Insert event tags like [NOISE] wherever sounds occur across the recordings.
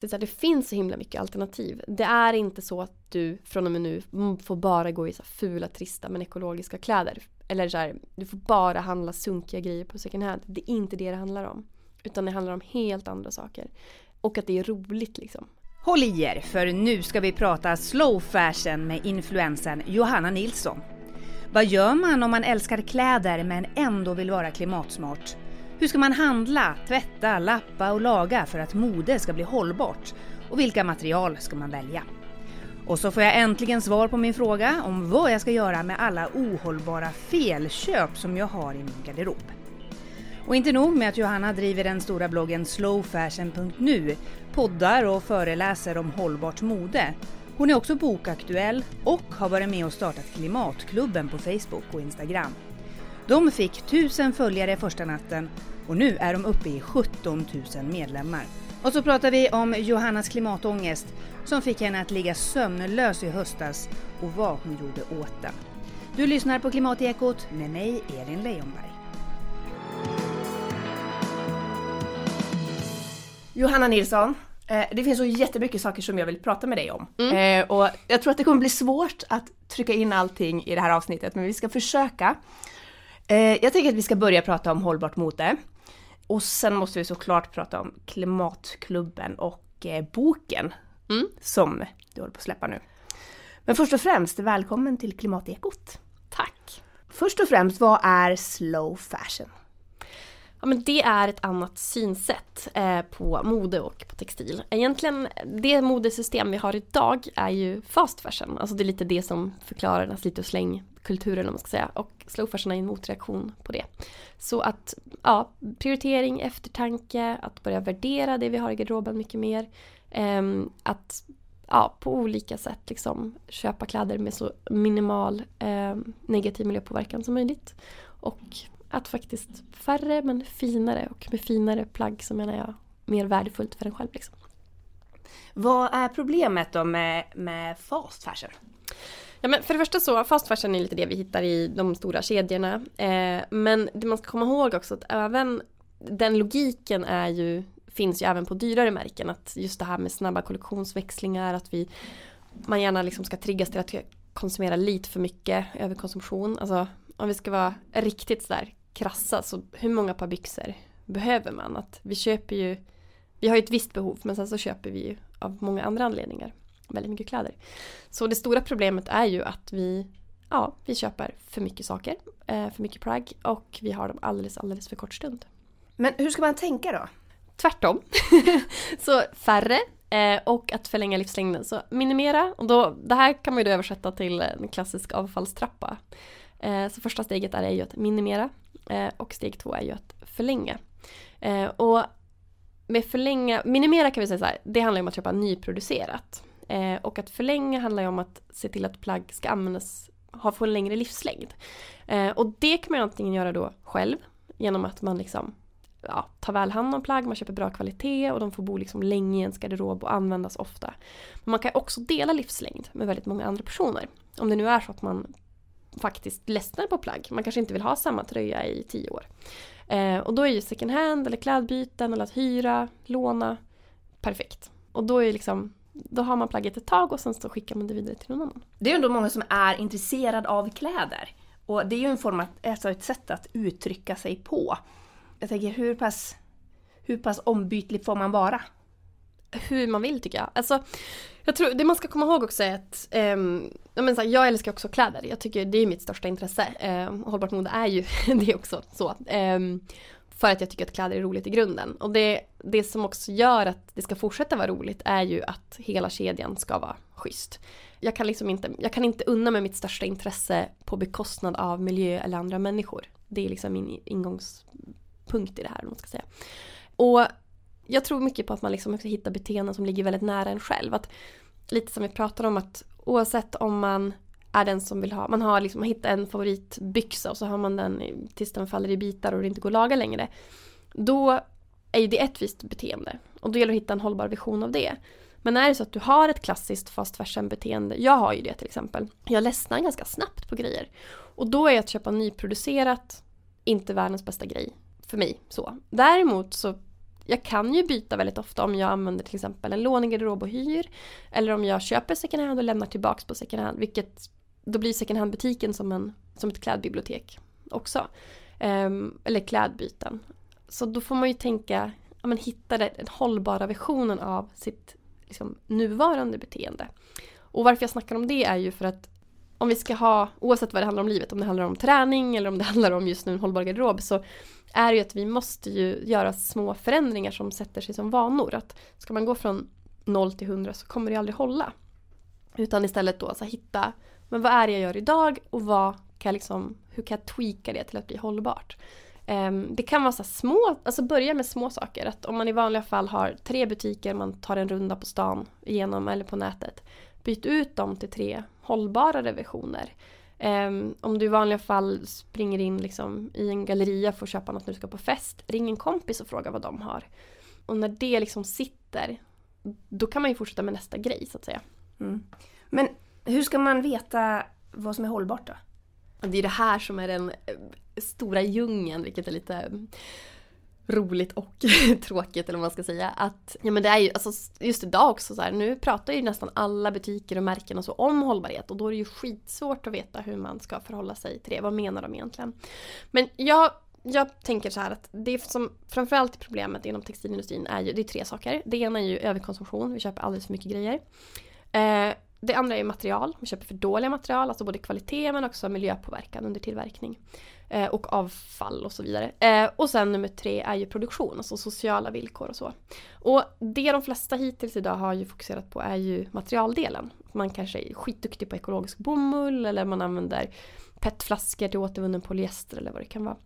Det, är så här, det finns så himla mycket alternativ. Det är inte så att du från och med nu får bara gå i så fula, trista men ekologiska kläder. Eller så här, du får bara handla sunkiga grejer på second hand. Det är inte det det handlar om. Utan det handlar om helt andra saker. Och att det är roligt liksom. Håll i er, för nu ska vi prata slow fashion med influensen Johanna Nilsson. Vad gör man om man älskar kläder men ändå vill vara klimatsmart? Hur ska man handla, tvätta, lappa och laga för att mode ska bli hållbart? Och vilka material ska man välja? Och så får jag äntligen svar på min fråga om vad jag ska göra med alla ohållbara felköp som jag har i min garderob. Och inte nog med att Johanna driver den stora bloggen slowfashion.nu, poddar och föreläser om hållbart mode. Hon är också bokaktuell och har varit med och startat Klimatklubben på Facebook och Instagram. De fick tusen följare första natten och nu är de uppe i 17 000 medlemmar. Och så pratar vi om Johannas klimatångest som fick henne att ligga sömnlös i höstas och vad hon gjorde åt den. Du lyssnar på Klimatekot med mig, Elin Leijonberg. Johanna Nilsson, eh, det finns så jättemycket saker som jag vill prata med dig om. Mm. Eh, och jag tror att det kommer bli svårt att trycka in allting i det här avsnittet, men vi ska försöka. Eh, jag tänker att vi ska börja prata om hållbart mode. Och sen måste vi såklart prata om Klimatklubben och boken mm. som du håller på att släppa nu. Men först och främst, välkommen till Klimatekot. Tack! Först och främst, vad är slow fashion? Ja, men det är ett annat synsätt eh, på mode och på textil. Egentligen, det modesystem vi har idag är ju fast fashion. Alltså det är lite det som förklarar den här slit och kulturen om man ska säga. Och slow fashion är en motreaktion på det. Så att, ja, prioritering, eftertanke, att börja värdera det vi har i garderoben mycket mer. Eh, att ja, på olika sätt liksom köpa kläder med så minimal eh, negativ miljöpåverkan som möjligt. Och att faktiskt färre men finare och med finare plagg så menar jag mer värdefullt för en själv. Liksom. Vad är problemet då med, med fast fashion? Ja, men för det första så, fast fashion är lite det vi hittar i de stora kedjorna. Eh, men det man ska komma ihåg också att även den logiken är ju, finns ju även på dyrare märken. Att just det här med snabba kollektionsväxlingar, att vi, man gärna liksom ska triggas till att konsumera lite för mycket överkonsumtion. Alltså om vi ska vara riktigt sådär krassa så hur många par byxor behöver man? Att vi köper ju, vi har ju ett visst behov men sen så köper vi ju av många andra anledningar väldigt mycket kläder. Så det stora problemet är ju att vi, ja, vi köper för mycket saker, eh, för mycket plagg och vi har dem alldeles, alldeles för kort stund. Men hur ska man tänka då? Tvärtom. [LAUGHS] så färre eh, och att förlänga livslängden. Så minimera och då, det här kan man ju då översätta till en klassisk avfallstrappa. Eh, så första steget är ju att minimera och steg två är ju att förlänga. Och med förlänga, minimera kan vi säga så här, det handlar om att köpa nyproducerat. Eh, och att förlänga handlar ju om att se till att plagg ska användas, ha få en längre livslängd. Eh, och det kan man ju antingen göra då själv genom att man liksom ja, tar väl hand om plagg, man köper bra kvalitet och de får bo liksom länge i ens garderob och användas ofta. Men man kan också dela livslängd med väldigt många andra personer. Om det nu är så att man faktiskt ledsnar på plagg. Man kanske inte vill ha samma tröja i tio år. Eh, och då är ju second hand eller klädbyten eller att hyra, låna perfekt. Och då är ju liksom då har man plagget ett tag och sen så skickar man det vidare till någon annan. Det är ändå många som är intresserade av kläder. Och det är ju en form att, alltså ett sätt att uttrycka sig på. Jag tänker hur pass, hur pass ombytlig får man vara? hur man vill tycker jag. Alltså, jag tror, det man ska komma ihåg också är att um, jag, menar, jag älskar också kläder. Jag tycker det är mitt största intresse. Um, hållbart mode är ju [LAUGHS] det också. så. Um, för att jag tycker att kläder är roligt i grunden. Och det, det som också gör att det ska fortsätta vara roligt är ju att hela kedjan ska vara schysst. Jag kan liksom inte, jag kan inte unna mig mitt största intresse på bekostnad av miljö eller andra människor. Det är liksom min ingångspunkt i det här, om man ska säga. Och jag tror mycket på att man liksom hittar beteenden som ligger väldigt nära en själv. Att, lite som vi pratade om att oavsett om man är den som vill ha, man har liksom hittat en favoritbyxa och så har man den tills den faller i bitar och det inte går att laga längre. Då är ju det ett visst beteende och då gäller det att hitta en hållbar vision av det. Men är det så att du har ett klassiskt fast fashion beteende, jag har ju det till exempel. Jag ledsnar ganska snabbt på grejer. Och då är att köpa nyproducerat inte världens bästa grej för mig. Så. Däremot så jag kan ju byta väldigt ofta om jag använder till exempel en lånegarderob och hyr. Eller om jag köper second hand och lämnar tillbaks på second hand. Vilket, då blir second hand-butiken som, en, som ett klädbibliotek också. Um, eller klädbyten. Så då får man ju tänka, ja, men hitta den hållbara versionen av sitt liksom, nuvarande beteende. Och varför jag snackar om det är ju för att om vi ska ha, oavsett vad det handlar om livet, om det handlar om träning eller om det [LAUGHS] handlar om just nu en hållbar garderob, så är det ju att vi måste ju göra små förändringar som sätter sig som vanor. Att ska man gå från 0 till 100 så kommer det aldrig hålla. Utan istället då så hitta, men vad är det jag gör idag och vad kan jag liksom, hur kan jag tweaka det till att bli hållbart? Ehm, det kan vara så små, alltså börja med små saker. Att om man i vanliga fall har tre butiker man tar en runda på stan igenom eller på nätet. Byt ut dem till tre hållbarare versioner. Ehm, om du i vanliga fall springer in liksom i en galleria för att köpa något när du ska på fest, ring en kompis och fråga vad de har. Och när det liksom sitter, då kan man ju fortsätta med nästa grej så att säga. Mm. Men hur ska man veta vad som är hållbart då? Det är det här som är den eh, stora djungeln, vilket är lite mm, roligt och [LAUGHS] tråkigt eller vad man ska säga. Att, ja men det är ju, alltså just idag också så här, nu pratar ju nästan alla butiker och märken och så om hållbarhet och då är det ju skitsvårt att veta hur man ska förhålla sig till det. Vad menar de egentligen? Men jag jag tänker så här att det som framförallt är problemet inom textilindustrin är ju, det är tre saker. Det ena är ju överkonsumtion, vi köper alldeles för mycket grejer. Eh, det andra är material, vi köper för dåliga material, alltså både kvalitet men också miljöpåverkan under tillverkning. Eh, och avfall och så vidare. Eh, och sen nummer tre är ju produktion, alltså sociala villkor och så. Och det de flesta hittills idag har ju fokuserat på är ju materialdelen. Man kanske är skitduktig på ekologisk bomull eller man använder petflaskor till återvunnen polyester eller vad det kan vara.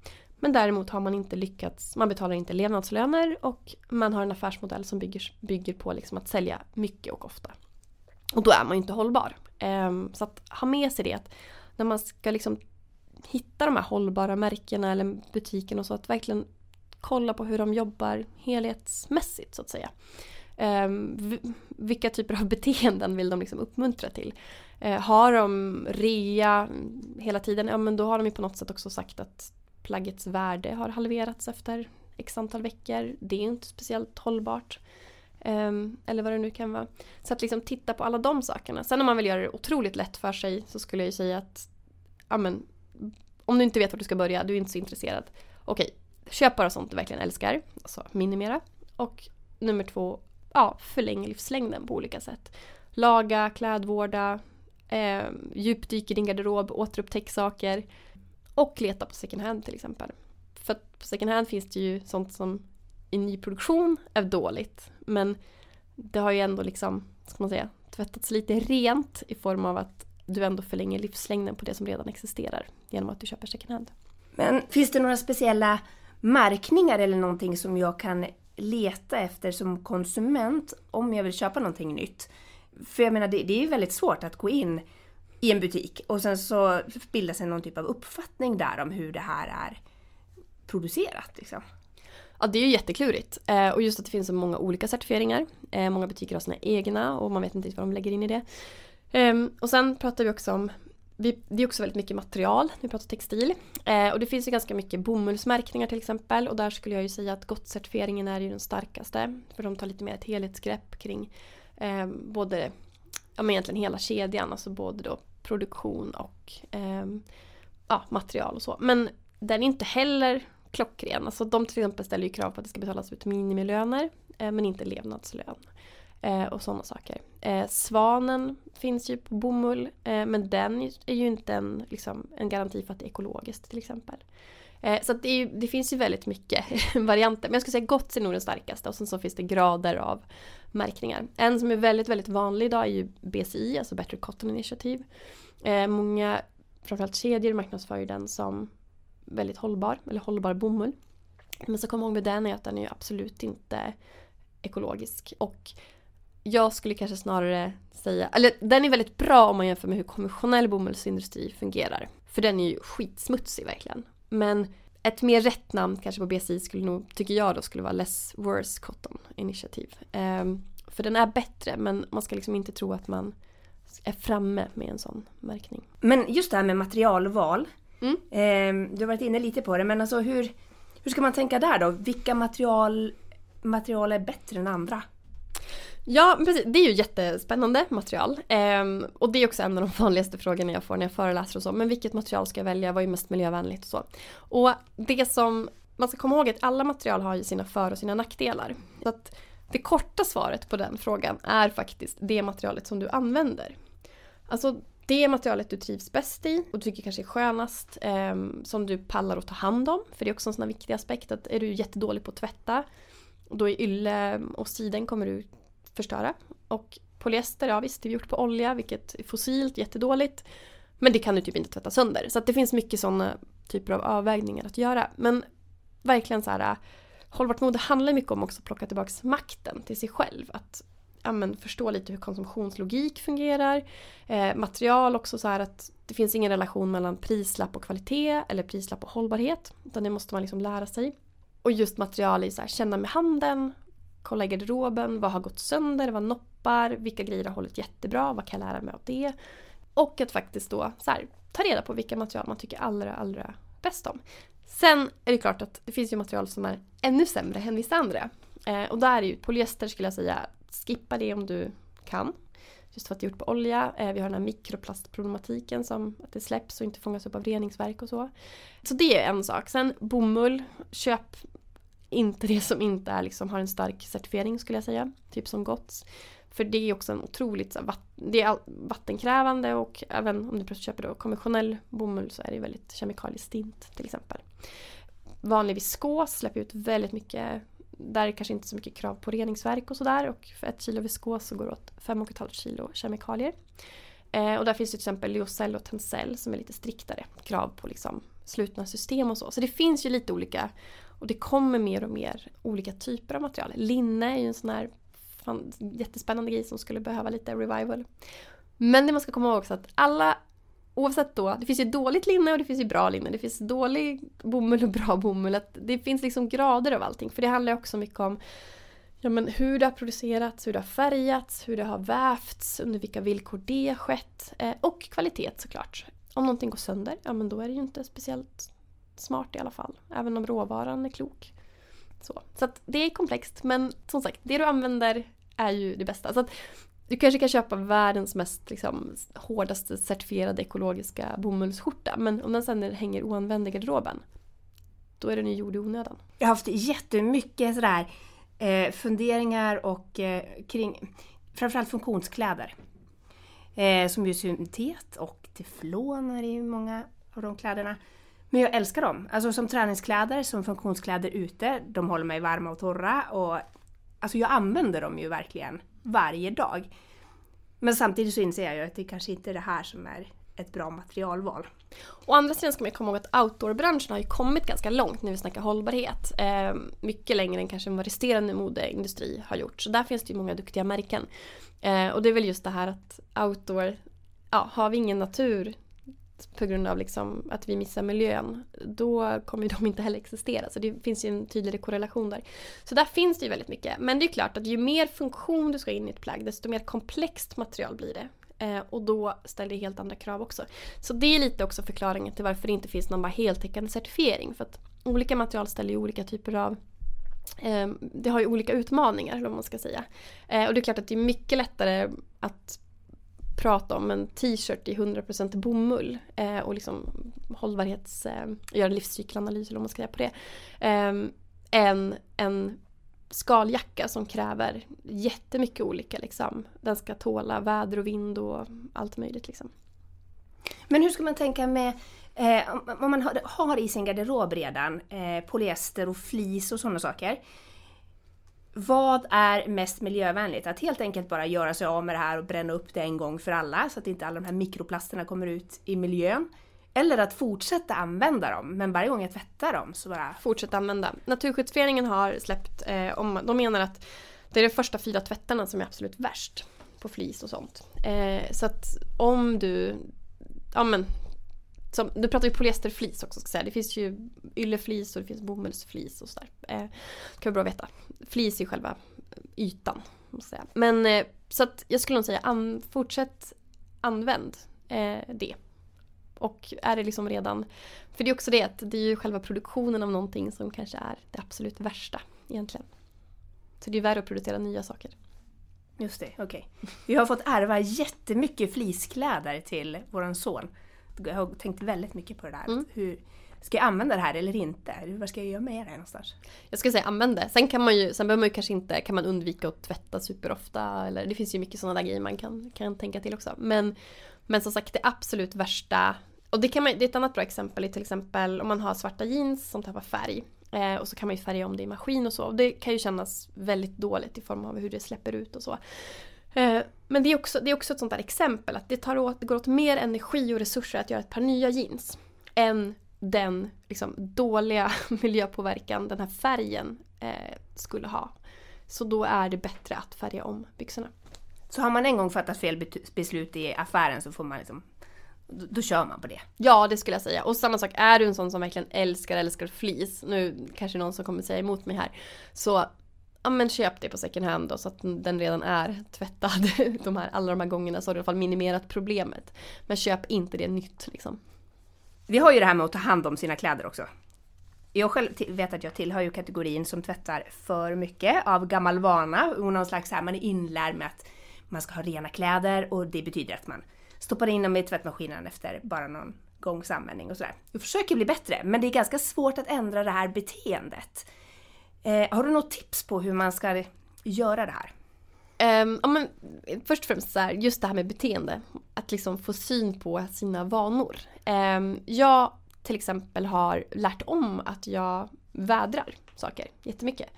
Men däremot har man inte lyckats, man betalar inte levnadslöner och man har en affärsmodell som bygger, bygger på liksom att sälja mycket och ofta. Och då är man ju inte hållbar. Ehm, så att ha med sig det att när man ska liksom hitta de här hållbara märkena eller butiken och så att verkligen kolla på hur de jobbar helhetsmässigt så att säga. Ehm, vilka typer av [LAUGHS] beteenden vill de liksom uppmuntra till? Eh, har de rea hela tiden, ja men då har de ju på något sätt också sagt att plaggets värde har halverats efter x antal veckor. Det är inte speciellt hållbart. Um, eller vad det nu kan vara. Så att liksom titta på alla de sakerna. Sen om man vill göra det otroligt lätt för sig så skulle jag ju säga att ja, men, om du inte vet var du ska börja, du är inte så intresserad. Okej, köp bara sånt du verkligen älskar. Alltså minimera. Och nummer två, ja, förläng livslängden på olika sätt. Laga, klädvårda, eh, djupdyk i din garderob, återupptäck saker. Och leta på second hand till exempel. För på second hand finns det ju sånt som i nyproduktion är dåligt. Men det har ju ändå liksom, ska man säga, tvättats lite rent i form av att du ändå förlänger livslängden på det som redan existerar genom att du köper second hand. Men finns det några speciella märkningar eller någonting som jag kan leta efter som konsument om jag vill köpa någonting nytt? För jag menar, det, det är ju väldigt svårt att gå in i en butik och sen så bildas sig någon typ av uppfattning där om hur det här är producerat. Liksom. Ja, det är ju jätteklurigt. Eh, och just att det finns så många olika certifieringar. Eh, många butiker har sina egna och man vet inte riktigt vad de lägger in i det. Eh, och sen pratar vi också om vi, det är också väldigt mycket material, vi pratar textil. Eh, och det finns ju ganska mycket bomullsmärkningar till exempel och där skulle jag ju säga att gottcertifieringen är ju den starkaste. För de tar lite mer ett helhetsgrepp kring eh, både, ja men egentligen hela kedjan, alltså både då produktion och eh, ja, material och så. Men den är inte heller klockren. Alltså de till exempel ställer ju krav på att det ska betalas ut minimilöner eh, men inte levnadslön. Eh, och sådana saker. Eh, svanen finns ju på bomull eh, men den är ju inte en, liksom, en garanti för att det är ekologiskt till exempel. Eh, så det, ju, det, finns ju väldigt mycket [LAUGHS] varianter. Men jag skulle säga Gotts är nog den starkaste och sen så finns det grader av märkningar. En som är väldigt, väldigt vanlig idag är ju BCI, alltså Better Cotton Initiative. Eh, många, framförallt kedjor marknadsför ju den som väldigt hållbar, eller hållbar bomull. Men så kom ihåg med den är att den är absolut inte ekologisk. Och jag skulle kanske snarare säga, eller den är väldigt bra om man jämför med hur konventionell bomullsindustri fungerar. För den är ju skitsmutsig verkligen. Men ett mer rätt namn kanske på BCI skulle nog, tycker jag då, skulle vara Less Worse Cotton Initiative. Um, för den är bättre men man ska liksom inte tro att man är framme med en sån märkning. Men just det här med materialval. Mm. Eh, du har varit inne lite på det, men alltså hur, hur ska man tänka där då? Vilka material material är bättre än andra? Ja, precis. Det är ju jättespännande material. Ehm, och det är också en av de [LAUGHS] vanligaste frågorna jag får när jag föreläser och så. Men vilket material ska jag välja? Vad är mest miljövänligt och så? Och det som man ska komma ihåg är att alla material har ju sina för och sina nackdelar. Så att det korta svaret på den frågan är faktiskt det materialet som du använder. Alltså det materialet du trivs bäst i och tycker kanske är skönast, eh, som du pallar att ta hand om. För det är också en sån här viktig aspekt att är du jättedålig på att tvätta, då är ylle ehm, och siden kommer du förstöra. Och polyester, ja visst, det är gjort på olja, vilket är fossilt, jättedåligt. Men det kan du typ inte tvätta sönder. Så att det finns mycket sådana typer av avvägningar att göra. Men verkligen så här, hållbart mode handlar mycket om också att plocka tillbaka makten till sig själv. Att ja, men, förstå lite hur konsumtionslogik fungerar. Eh, material också så här att det finns ingen relation mellan prislapp och kvalitet eller prislapp och hållbarhet. Utan det måste man liksom lära sig. Och just material i så här, känna med handen, kolla i garderoben, vad har gått sönder, vad noppar, vilka grejer har hållit jättebra, vad kan jag lära mig av det? Och att faktiskt då så här, ta reda på vilka material man tycker allra, allra bäst om. Sen är det klart att det finns ju material som är ännu sämre än vissa andra. Eh, och där är ju polyester skulle jag säga, skippa det om du kan. Just för att det är gjort på olja. Eh, vi har den här mikroplastproblematiken som att det släpps och inte fångas upp av reningsverk och så. Så det är en sak. Sen bomull, köp inte det som inte är, liksom, har en stark certifiering skulle jag säga. Typ som Gotts. För det är också en otroligt så, det är vattenkrävande och även om du plötsligt köper då konventionell bomull så är det väldigt kemikaliestint till exempel. Vanlig viskos släpper ut väldigt mycket där är det kanske inte så mycket krav på reningsverk och sådär och för ett kilo viskos så går det åt 5,5 kilo kemikalier. Eh, och där finns till exempel Lyocell och Tencel som är lite striktare krav på liksom slutna system och så. Så det finns ju lite olika och det kommer mer och mer olika typer av material. Linne är ju en sån här fan, jättespännande grej som skulle behöva lite revival. Men det man ska komma ihåg också att alla Oavsett då, det finns ju dåligt linne och det finns ju bra linne. Det finns dålig bomull och bra bomull. Att det finns liksom grader av allting. För det handlar också mycket om ja, men hur det har producerats, hur det har färgats, hur det har vävts, under vilka villkor det har skett. Eh, och kvalitet såklart. Om någonting går sönder, ja men då är det ju inte speciellt smart i alla fall. Även om råvaran är klok. Så, så att det är komplext men som sagt, det du använder är ju det bästa. Så att du kanske kan köpa världens mest liksom, hårdaste certifierade ekologiska bomullsskjorta men om den sen hänger oanvänd i garderoben då är den ju gjord i onödan. Jag har haft jättemycket sådär eh, funderingar och eh, kring framförallt funktionskläder. Eh, som ju syntet och teflon är i många av de kläderna. Men jag älskar dem. Alltså som träningskläder, som funktionskläder ute. De håller mig varma och torra. Och, alltså jag använder dem ju verkligen varje dag. Men samtidigt så inser jag ju att det kanske inte är det här som är ett bra materialval. Å andra sidan ska man komma ihåg att outdoorbranschen har ju kommit ganska långt när vi snackar hållbarhet. Eh, mycket längre än kanske vad resterande modeindustri har gjort. Så där finns det ju många duktiga märken. Eh, och det är väl just det här att outdoor, ja, har vi ingen natur på grund av liksom att vi missar miljön, då kommer de inte heller existera. Så det finns ju en tydligare korrelation där. Så där finns det ju väldigt mycket. Men det är klart att ju mer funktion du ska in i ett plagg, desto mer komplext material blir det. Eh, och då ställer det helt andra krav också. Så det är lite också förklaringen till varför det inte finns någon bara heltäckande certifiering. För att olika material ställer ju olika typer av eh, det har ju olika utmaningar, eller man ska säga. Eh, och det är klart att det är mycket lättare att prata om en t-shirt i 100% bomull eh, och liksom hållbarhets, eh, göra en livscykelanalys eller vad man ska säga på det. Eh, än en skaljacka som kräver jättemycket olika liksom. Den ska tåla väder och vind och allt möjligt liksom. Men hur ska man tänka med eh, om man har, har, i sin garderob redan eh, polyester och flis och sådana saker. Vad är mest miljövänligt? Att helt enkelt bara göra sig av med det här och bränna upp det en gång för alla så att inte alla de här mikroplasterna kommer ut i miljön. Eller att fortsätta använda dem, men varje gång jag tvättar dem så bara... Fortsätta använda. Naturskyddsföreningen har släppt, eh, om, de menar att det är de första fyra tvättarna som är absolut värst på flis och sånt. Eh, så att om du, ja men som, nu pratar vi polyesterflis också ska säga. Det finns ju ylleflis och det finns bomullsflis och sådär. Eh, kan vara bra att veta. Flis är själva ytan. Måste säga. Men eh, så att jag skulle nog säga an, fortsätt använd eh, det. Och är det liksom redan... För det är också det att det är ju själva produktionen av någonting som kanske är det absolut värsta egentligen. Så det är värre att producera nya saker. Just det, okej. Okay. Vi har fått ärva jättemycket fliskläder till våran son. Jag har tänkt väldigt mycket på det där. Mm. Hur, ska jag använda det här eller inte? Vad ska jag göra med det någonstans? Jag skulle säga använd det. Sen kan man ju, sen behöver man ju kanske inte, kan man undvika att tvätta superofta eller det finns ju mycket sådana där grejer man kan, kan tänka till också. Men, men som sagt det absolut värsta och det, kan man, det är ett annat bra exempel, till exempel om man har svarta jeans som tappar färg. Eh, och så kan man ju färga om det i maskin och så. Och det kan ju kännas väldigt dåligt i form av hur det släpper ut och så. Eh, men det är, också, det är också ett sånt där exempel att det, tar åt, det går åt mer energi och resurser att göra ett par nya jeans. Än den liksom, dåliga [LAUGHS] miljöpåverkan den här färgen eh, skulle ha. Så då är det bättre att färga om byxorna. Så har man en gång fattat fel beslut i affären så får man liksom då, då, kör man på det. Ja, det skulle jag säga. Och samma sak, är du en sån som verkligen älskar, älskar flis, nu kanske någon som kommer säga emot mig här, så ja men köp det på second hand då så att den redan är tvättad [LAUGHS] de här, alla de här gångerna så har du i alla fall minimerat problemet. Men köp inte det nytt liksom. Vi har ju det här med att ta hand om sina kläder också. Jag själv vet att jag tillhör ju kategorin som tvättar för mycket av gammal vana och någon slags här, man är inlärd med att man ska ha rena kläder och det betyder att man stoppar in dem i tvättmaskinen efter bara någon gångs användning och sådär. Jag försöker bli bättre, men det är ganska svårt att ändra det här beteendet. Eh, har du något tips på hur man ska göra det här? Um, ja, men, först och främst så här, just det här med beteende. Att liksom få syn på sina vanor. Um, jag till exempel har lärt om att jag vädrar saker jättemycket.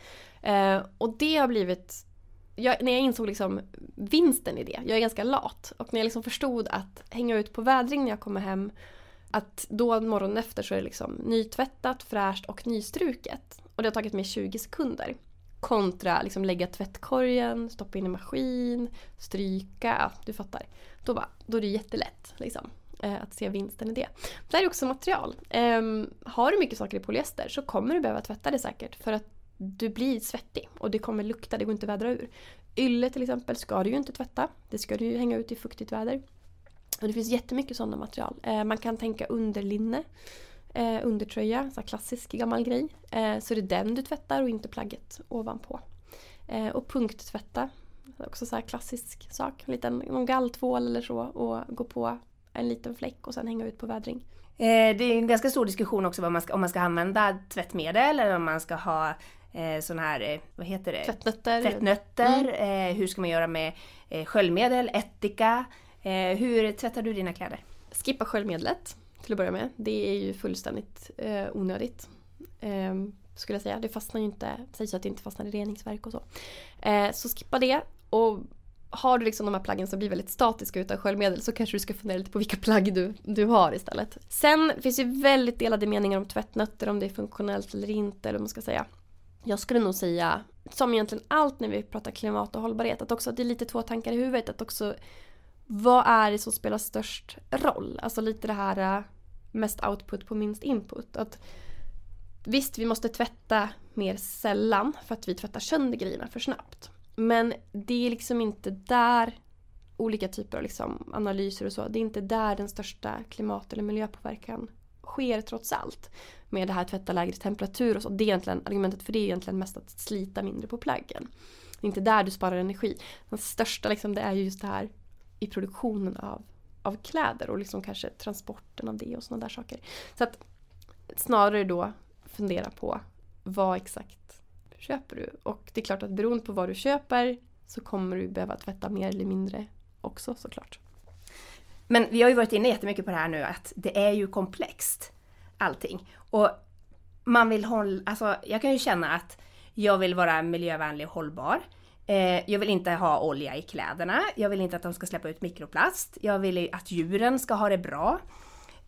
Uh, och det har blivit jag, när jag insåg liksom vinsten i det, jag är ganska lat. Och när jag liksom förstod att hänga ut på vädring när jag kommer hem, att då morgonen efter så är det liksom nytvättat, fräscht och nystruket. Och det har tagit mig 20 sekunder. Kontra liksom lägga tvättkorgen, stoppa in i maskin, stryka, ja, du fattar. Då, bara, då är det jättelätt liksom, eh, att se vinsten i det. Det här är också material. Um, har du mycket saker i polyester så kommer du behöva tvätta det säkert för att du blir svettig och det kommer lukta, det går inte att vädra ur. Ylle till exempel ska du ju inte tvätta. Det ska du ju hänga ut i fuktigt väder. Och det finns jättemycket sådana material. Eh, man kan tänka underlinne, eh, undertröja, så klassisk gammal grej. Eh, så det är den du tvättar och inte plagget ovanpå. Eh, och punkttvätta, också så klassisk sak. En liten någon galltvål eller så och gå på en liten fläck och sen hänga ut på vädring. Eh, det är en ganska stor diskussion också man ska, om man ska använda tvättmedel eller om man ska ha eh, sån här, eh, vad heter det? Tvättnötter. Tvättnötter. Mm. Eh, hur ska man göra med eh, sköljmedel, ättika? Eh, hur tvättar du dina kläder? Skippa sköljmedlet till att börja med. Det är ju fullständigt eh, onödigt. Eh, skulle jag säga. Det fastnar ju inte, sägs att det inte fastnar i reningsverk och så. Eh, så skippa det. Och har du liksom de här plaggen som blir väldigt statiska utan sköljmedel så kanske du ska fundera lite på vilka plagg du, du har istället. Sen finns ju väldigt delade meningar om tvättnötter, om det är funktionellt eller inte eller vad man ska säga jag skulle nog säga, som egentligen allt när vi pratar klimat och hållbarhet, att också det är lite två tankar i huvudet. Att också, vad är det som spelar störst roll? Alltså lite det här eh, mest output på minst input. Att Visst, vi måste tvätta mer sällan för att vi tvättar sönder grejerna för snabbt. Men det är liksom inte där olika typer av liksom analyser och så, det är inte där den största klimat eller miljöpåverkan sker trots allt med det här tvätta lägre temperatur och så. Det är egentligen, argumentet för det är egentligen mest att slita mindre på plaggen. Det är inte där du sparar energi. Den största liksom, det är ju just det här i produktionen av, av kläder och liksom kanske transporten av det och sådana där saker. Så att snarare då fundera på vad exakt köper du? Och det är klart att beroende på vad du köper så kommer du behöva tvätta mer eller mindre också såklart. Men vi har ju varit inne jättemycket på det här nu att det är ju komplext allting. Och man vill hålla, alltså jag kan ju känna att jag vill vara miljövänlig och hållbar. Eh, jag vill inte ha olja i kläderna. Jag vill inte att de ska släppa ut mikroplast. Jag vill att djuren ska ha det bra.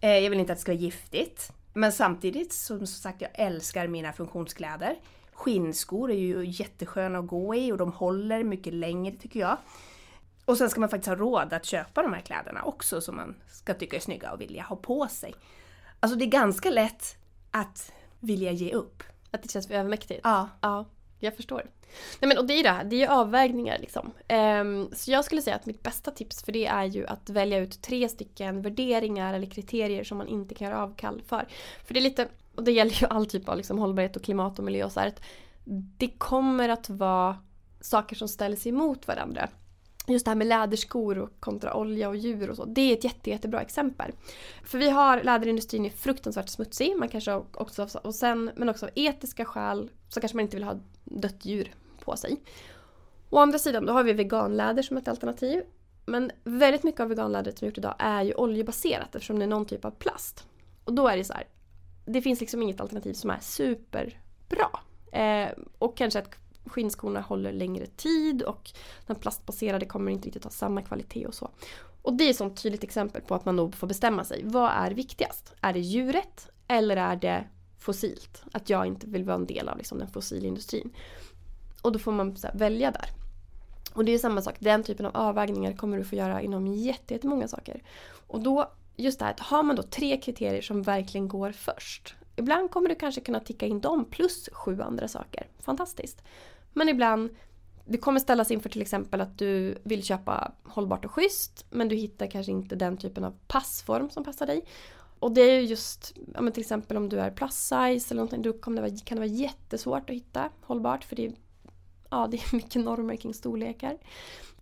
Eh, jag vill inte att det ska vara giftigt. Men samtidigt, som sagt, jag älskar mina funktionskläder. Skinnskor är ju jättesköna att gå i och de håller mycket längre tycker jag. Och sen ska man faktiskt ha råd att köpa de här kläderna också som man ska tycka är snygga och vilja ha på sig. Alltså det är ganska lätt att vilja ge upp. Att det känns för övermäktigt? Ja. Ja, jag förstår. Nej men och det är ju det, här, det är ju avvägningar liksom. Um, så jag skulle säga att mitt bästa tips för det är ju att välja ut tre stycken värderingar eller kriterier som man inte kan göra avkall för. För det är lite, och det gäller ju all typ av liksom hållbarhet och klimat och miljö och så här, det kommer att vara saker som ställs emot varandra. Just det här med läderskor och kontra olja och djur och så. Det är ett jätte, jättebra exempel. För vi har läderindustrin är fruktansvärt smutsig. Man kanske också, och sen, men också av etiska skäl så kanske man inte vill ha dött djur på sig. Å andra sidan då har vi veganläder som ett alternativ. Men väldigt mycket av veganlädret som är gjort idag är ju oljebaserat eftersom det är någon typ av plast. Och då är det så här, det finns liksom inget alternativ som är superbra. Eh, och kanske ett skinnskorna håller längre tid och den plastbaserade kommer inte riktigt ha samma kvalitet och så. Och det är ett sånt tydligt exempel på att man nog får bestämma sig. Vad är viktigast? Är det djuret eller är det fossilt? Att jag inte vill vara en del av liksom, den fossilindustrin. Och då får man här, välja där. Och det är samma sak, den typen av avvägningar kommer du få göra inom jättemånga saker. Och då, just det här, har man då tre kriterier som verkligen går först. Ibland kommer du kanske kunna ticka in dem plus sju andra saker. Fantastiskt. Men ibland, du kommer ställas inför till exempel att du vill köpa hållbart och schysst men du hittar kanske inte den typen av passform som passar dig. Och det är ju just, ja, men till exempel om du är plus size eller någonting, då kan det, vara, kan det vara jättesvårt att hitta hållbart för det är, ja, det är mycket normer kring storlekar.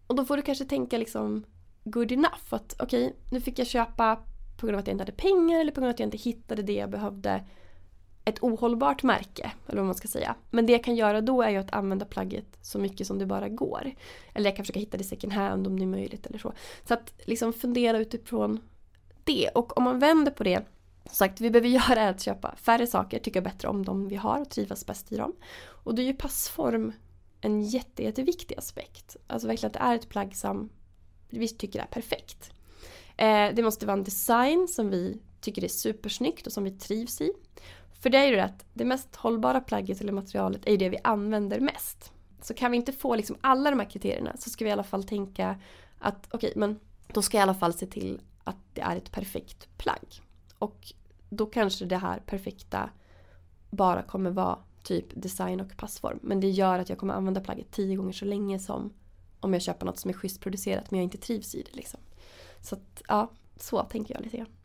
Och då får du kanske tänka liksom good enough. Att okej, okay, nu fick jag köpa på grund av att jag inte hade pengar eller på grund av att jag inte hittade det jag behövde ett ohållbart märke, eller vad man ska säga. Men det jag kan göra då är ju att använda plagget så mycket som det bara går. Eller jag kan försöka hitta det second hand om det är möjligt eller så. Så att liksom fundera utifrån det. Och om man vänder på det, som sagt, vi behöver [LAUGHS] göra att köpa färre saker, tycka bättre om de vi har och trivas bäst i dem. Och då är ju passform en jätte, jätteviktig aspekt. Alltså verkligen att det är ett plagg som vi tycker är perfekt. Eh, det måste vara en design som vi tycker är supersnyggt och som vi trivs i. För det är ju det att det mest hållbara plagget eller materialet är ju det vi använder mest. Så kan vi inte få liksom alla de här kriterierna så ska vi i alla fall tänka att okej, okay, men då ska jag i alla fall se till att det är ett perfekt plagg. Och då kanske det här perfekta bara kommer vara typ design och passform. Men det gör att jag kommer använda plagget tio gånger så länge som om jag köper något som är schysst producerat men jag inte trivs i det. Liksom. Så att, ja, så tänker jag lite grann.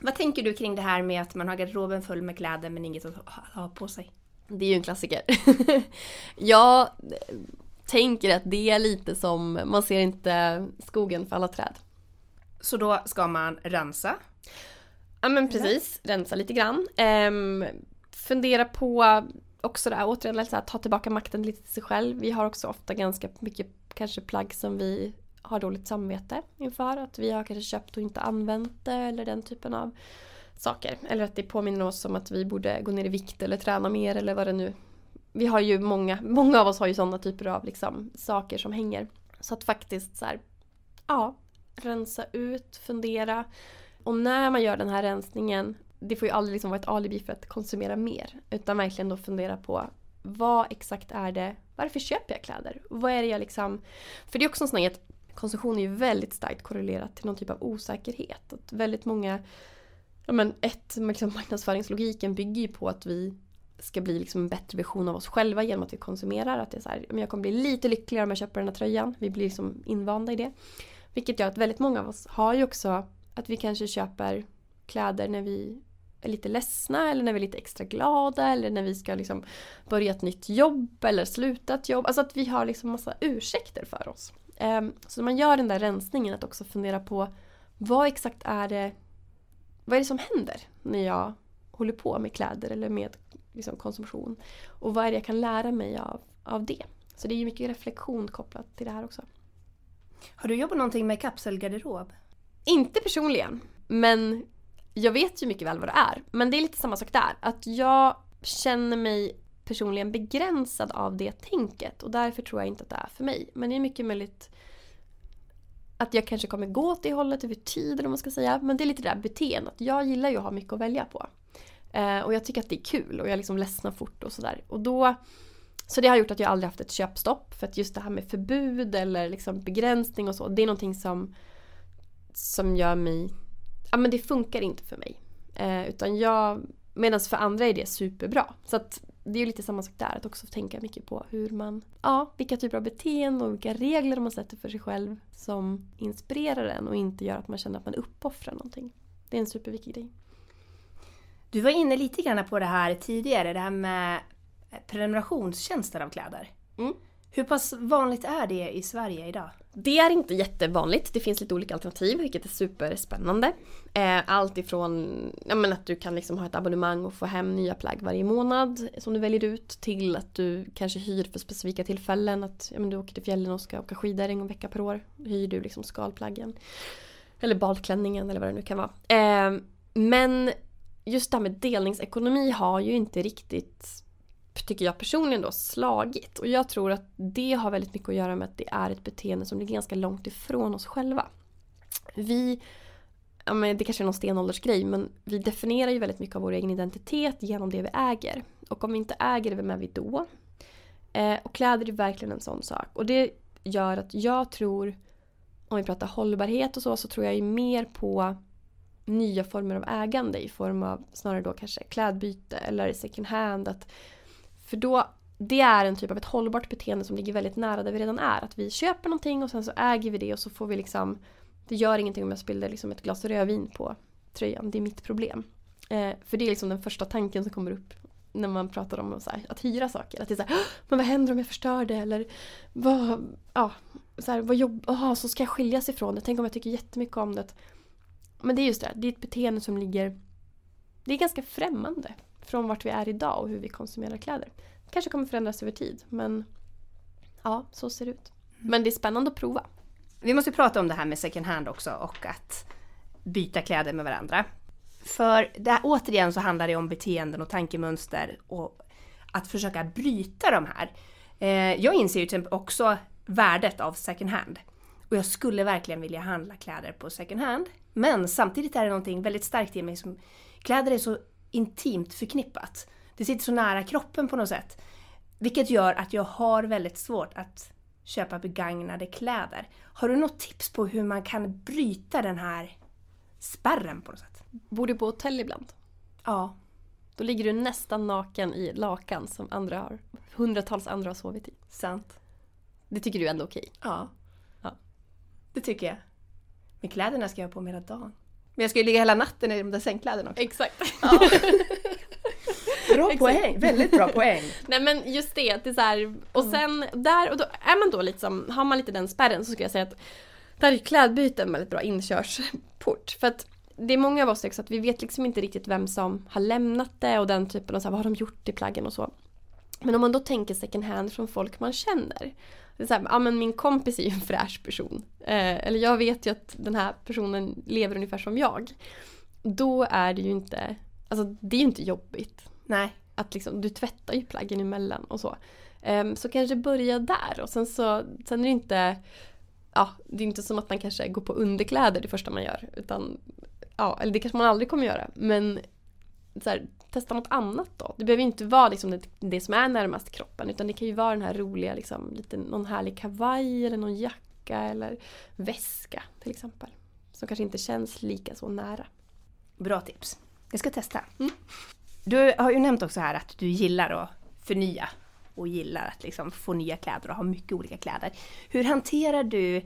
Vad tänker du kring det här med att man har garderoben full med kläder men inget att ha på sig? Det är ju en klassiker. [LAUGHS] jag tänker att det är lite som, man ser inte skogen för alla träd. Så då ska man rensa? Ja men precis, rensa lite grann. Um, fundera på också det här, återigen, så här, ta tillbaka makten lite till sig själv. Vi har också ofta ganska mycket kanske plagg som vi har dåligt samvete inför. Att vi har kanske köpt och inte använt det eller den typen av saker. Eller att det påminner oss om att vi borde gå ner i vikt eller träna mer eller vad det nu Vi har ju många, många av oss har ju sådana typer av liksom, saker som hänger. Så att faktiskt så här, ja, rensa ut, fundera. Och när man gör den här rensningen, det får ju aldrig liksom vara ett alibi för att konsumera mer. Utan verkligen då fundera på vad exakt är det, varför köper jag kläder? Vad är det jag liksom... För det är också en sån här konsumtion är ju väldigt starkt korrelerat till någon typ av osäkerhet. Att väldigt många, ja men ett, liksom marknadsföringslogiken bygger ju på att vi ska bli liksom en bättre version av oss själva genom att vi konsumerar. Att det är så här, jag kommer bli lite lyckligare om jag köper den här tröjan. Vi blir liksom invanda i det. Vilket gör att väldigt många av oss har ju också att vi kanske köper kläder när vi är lite ledsna eller när vi är lite extra glada eller när vi ska liksom börja ett nytt jobb eller sluta ett jobb. Alltså att vi har liksom massa ursäkter för oss. Ehm, så när man gör den där rensningen att också fundera på vad exakt är det vad är det som händer när jag håller på med kläder eller med liksom, konsumtion? Och vad är det jag kan lära mig av, av det? Så det är ju mycket reflektion kopplat till det här också. Har du jobbat någonting med kapselgarderob? Inte personligen, men jag vet ju mycket väl vad det är. Men det är lite samma sak där. Att jag känner mig personligen begränsad av det tänket och därför tror jag inte att det är för mig. Men det är mycket möjligt att jag kanske kommer gå åt det hållet över tid eller vad man ska säga. Men det är lite det där beteendet. Jag gillar ju att ha mycket att välja på. Eh, och jag tycker att det är kul och jag liksom ledsnar fort och sådär. Och då så det har gjort att jag aldrig haft ett köpstopp. För att just det här med förbud eller liksom begränsning och så. Det är någonting som, som gör mig... Ja men det funkar inte för mig. Eh, utan jag... Medan för andra är det superbra. Så att det är ju lite samma sak där, att också tänka mycket på hur man, ja, vilka typer av beteenden och vilka regler man sätter för sig själv som inspirerar en och inte gör att man känner att man uppoffrar någonting. Det är en superviktig grej. Du var inne lite grann på det här tidigare, det här med prenumerationstjänster av kläder. Mm. Hur pass vanligt är det i Sverige idag? Det är inte jättevanligt. Det finns lite olika alternativ vilket är superspännande. Eh, allt ifrån ja, men att du kan liksom ha ett abonnemang och få hem nya plagg varje månad som du väljer ut till att du kanske hyr för specifika tillfällen. Att ja, men du åker till fjällen och ska åka skidor en gång vecka per år. Hyr du liksom skalplaggen. Eller balklänningen eller vad det nu kan vara. Eh, men just det här med delningsekonomi har ju inte riktigt tycker jag personligen då slagit. Och jag tror att det har väldigt mycket att göra med att det är ett beteende som ligger ganska långt ifrån oss själva. Vi, ja men det kanske är någon stenåldersgrej, men vi definierar ju väldigt mycket av vår egen identitet genom det vi äger. Och om vi inte äger det, vem är vi då? Eh, och kläder är verkligen en sån sak. Och det gör att jag tror, om vi pratar hållbarhet och så, så tror jag ju mer på nya former av ägande i form av snarare då kanske klädbyte eller second hand. Att för då, det är en typ av ett hållbart beteende som ligger väldigt nära där vi redan är. Att vi köper någonting och sen så äger vi det och så får vi liksom Det gör ingenting om jag spiller liksom ett glas rödvin på tröjan, det är mitt problem. Eh, för det är liksom den första tanken som kommer upp när man pratar om här, att hyra saker. Att det är så här, men vad händer om jag förstör det? Eller vad, ja, så här, vad jobb, aha, så ska jag skiljas ifrån det? Tänk om jag tycker jättemycket om det? Men det är just det, det är ett beteende som ligger Det är ganska främmande från vart vi är idag och hur vi konsumerar kläder. Det kanske kommer förändras över tid men ja, så ser det ut. Men det är spännande att prova. Vi måste prata om det här med second hand också och att byta kläder med varandra. För det återigen så handlar det om beteenden och tankemönster och att försöka bryta de här. Eh, jag inser ju typ också värdet av second hand. Och jag skulle verkligen vilja handla kläder på second hand. Men samtidigt är det någonting väldigt starkt i mig som kläder är så intimt förknippat. Det sitter så nära kroppen på något sätt. Vilket gör att jag har väldigt svårt att köpa begagnade kläder. Har du något tips på hur man kan bryta den här spärren på något sätt? Bor du på hotell ibland? Ja. Då ligger du nästan naken i lakan som andra har, hundratals andra har sovit i. Sant. Det tycker du är ändå okej? Ja. ja. Det tycker jag. Men kläderna ska jag ha på mig hela dagen. Men jag ska ju ligga hela natten i de där sängkläderna också. Exakt. Ja. [LAUGHS] bra poäng, väldigt bra poäng. Nej men just det, det är så här, och mm. sen där och då är man då liksom, har man lite den spärren så skulle jag säga att där är klädbyte en väldigt bra inkörsport. För att det är många av oss också att vi vet liksom inte riktigt vem som har lämnat det och den typen av så här, vad har de gjort i plaggen och så. Men om man då tänker second hand från folk man känner. Det är så här, ja men min kompis är ju en fräsch person. Eh, eller jag vet ju att den här personen lever ungefär som jag. Då är det ju inte, alltså det är ju inte jobbigt. Nej. Att liksom, du tvättar ju plaggen emellan och så. Um, så kanske börja där och sen så, sen är det inte, ja det är inte som att man kanske går på underkläder det första man gör. Utan, ja, eller det kanske man aldrig kommer göra. Men så här, testa något annat då. Det behöver inte vara liksom det, det, som är närmast kroppen utan det kan ju vara den här roliga, liksom, lite, någon härlig kavaj eller någon jacka eller väska till exempel. Som kanske inte känns lika så nära. Bra tips. Jag ska testa. Mm. Du har ju nämnt också här att du gillar att förnya och gillar att liksom få nya kläder och ha mycket olika kläder. Hur hanterar du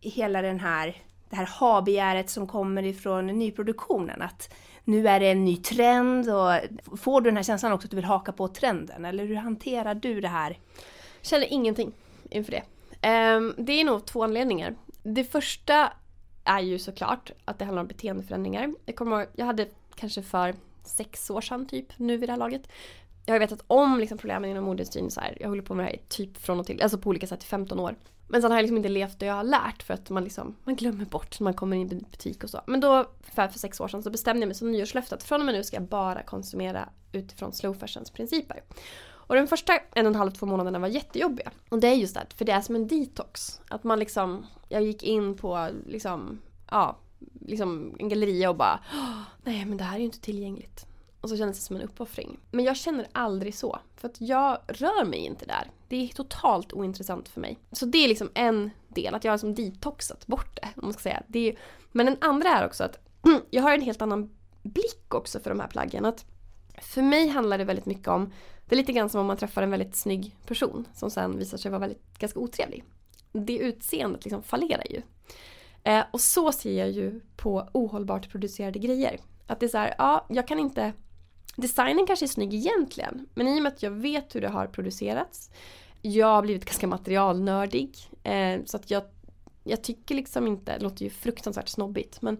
hela den här, det här ha-begäret som kommer ifrån nyproduktionen? Att nu är det en ny trend och får du den här känslan också att du vill haka på trenden? Eller hur hanterar du det här? Jag känner ingenting inför det. Ehm, det är nog två anledningar. Det första är ju såklart att det handlar om beteendeförändringar. Jag kommer ihåg, jag hade kanske för sex år sedan typ nu vid det här laget. Jag har vetat om liksom, problemen inom modeindustrin så här. Jag håller på med det här typ från och till, alltså på olika sätt i 15 år. Men sen har jag liksom inte levt det jag har lärt för att man liksom, man glömmer bort när man kommer in i butik och så. Men då, för, för sex år sedan, så bestämde jag mig som nyårslöfte att från och med nu ska jag bara konsumera utifrån slow fashions principer. Och den första en och en halv, två månaderna var jättejobbiga. Och det är just det, för det är som en detox. Att man liksom, jag gick in på liksom, ja, liksom en galleria och bara nej men det här är ju inte tillgängligt. Och så kändes det som en uppoffring. Men jag känner aldrig så. För att jag rör mig inte där. Det är totalt ointressant för mig. Så det är liksom en del, att jag har liksom detoxat bort det. Om man ska säga. Det är, men den andra är också att [CLEARS THROAT] jag har en helt annan blick också för de här plaggen. Att för mig handlar det väldigt mycket om, det är lite grann som om man träffar en väldigt snygg person som sen visar sig vara väldigt, ganska otrevlig. Det utseendet liksom fallerar ju. Eh, och så ser jag ju på ohållbart producerade grejer. Att det är så här, ja, jag kan inte designen kanske är snygg egentligen. Men i och med att jag vet hur det har producerats. Jag har blivit ganska materialnördig. Eh, så att jag, jag tycker liksom inte, det låter ju fruktansvärt snobbigt. Men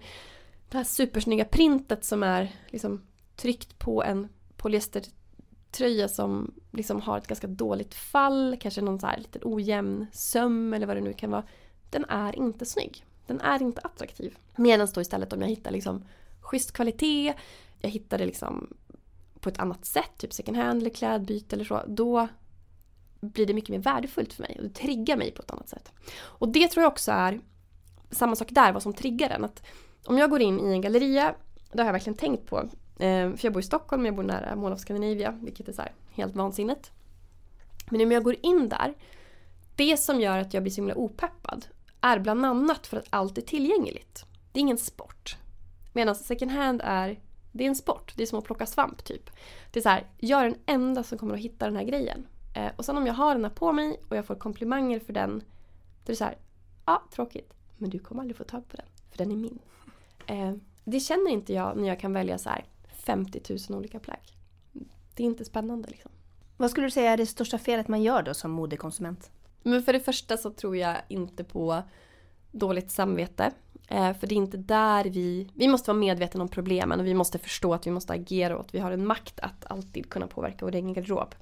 det här supersnygga printet som är liksom tryckt på en polyestertröja som liksom har ett ganska dåligt fall. Kanske någon så här lite ojämn söm eller vad det nu kan vara. Den är inte snygg. Den är inte attraktiv. Medan då istället om jag hittar liksom schysst kvalitet, jag hittade liksom på ett annat sätt, typ second hand eller klädbyte eller så, då blir det mycket mer värdefullt för mig och det triggar mig på ett annat sätt. Och det tror jag också är samma sak där, vad som triggar den. Att om jag går in i en galleria, det har jag verkligen tänkt på. Eh, för jag bor i Stockholm, jag bor nära Mall of Scandinavia, vilket är så helt vansinnigt. Men om jag går in där, det som gör att jag blir så himla opeppad är bland annat för att allt är tillgängligt. Det är ingen sport. Medan second hand är, det är en sport. Det är som att plocka svamp typ. Det är så här, jag är den enda som kommer att hitta den här grejen. Eh, och sen om jag har den här på mig och jag får komplimanger för den. Då är det så här, ja tråkigt. Men du kommer aldrig få tag på den. För den är min. Eh, det känner inte jag när jag kan välja så här 50 000 olika plagg. Det är inte spännande liksom. Vad skulle du säga är det största felet man gör då som modekonsument? Men för det första så tror jag inte på dåligt samvete. Eh, för det är inte där vi... Vi måste vara medvetna om problemen och vi måste förstå att vi måste agera och att vi har en makt att alltid kunna påverka vår egen garderob.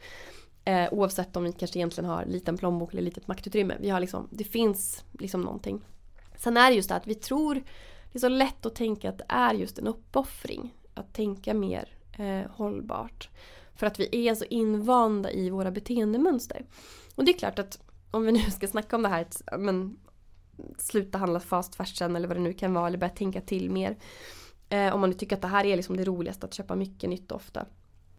Eh, oavsett om vi kanske egentligen har liten plånbok eller litet maktutrymme. Vi har liksom, det finns liksom någonting. Sen är det just det att vi tror, det är så lätt att tänka att det är just en uppoffring. Att tänka mer eh, hållbart. För att vi är så invanda i våra beteendemönster. Och det är klart att om vi nu ska snacka om det här, men sluta handla fast fashion eller vad det nu kan vara eller börja tänka till mer. Eh, om man nu tycker att det här är liksom det roligaste att köpa mycket nytt och ofta.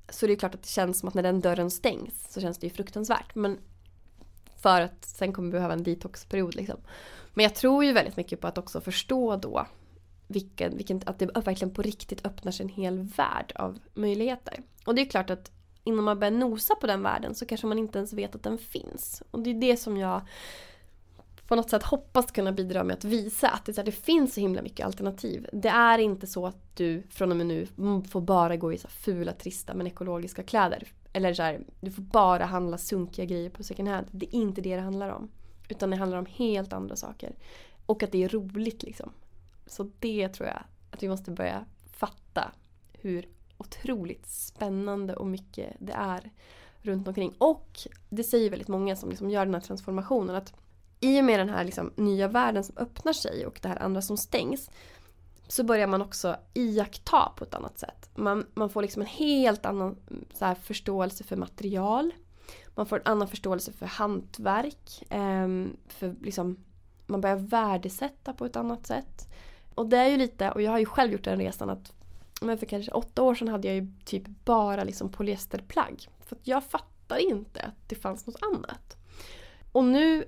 Så det är klart att det känns som att när den dörren stängs så känns det ju fruktansvärt. Men för att sen kommer vi behöva en detoxperiod liksom. Men jag tror ju väldigt mycket på att också förstå då vilken, vilken, att det verkligen på riktigt öppnar sig en hel värld av möjligheter. Och det är klart att innan man börjar nosa på den världen så kanske man inte ens vet att den finns. Och det är det som jag på något sätt hoppas kunna bidra med att visa att det, så här, det finns så himla mycket alternativ. Det är inte så att du från och med nu får bara gå i så fula, trista men ekologiska kläder. Eller så här, du får bara handla sunkiga grejer på second hand. Det är inte det det handlar om. Utan det handlar om helt andra saker. Och att det är roligt liksom. Så det tror jag att vi måste börja fatta hur otroligt spännande och mycket det är runt omkring. Och det säger väldigt många som liksom gör den här transformationen att i och med den här liksom nya världen som öppnar sig och det här andra som stängs så börjar man också iaktta på ett annat sätt. Man, man får liksom en helt annan så här, förståelse för material. Man får en annan förståelse för hantverk. Ehm, för liksom, man börjar värdesätta på ett annat sätt. Och det är ju lite, och jag har ju själv gjort den resan att men för kanske åtta år sedan hade jag ju typ bara liksom polyesterplagg. För jag fattar inte att det fanns något annat. Och nu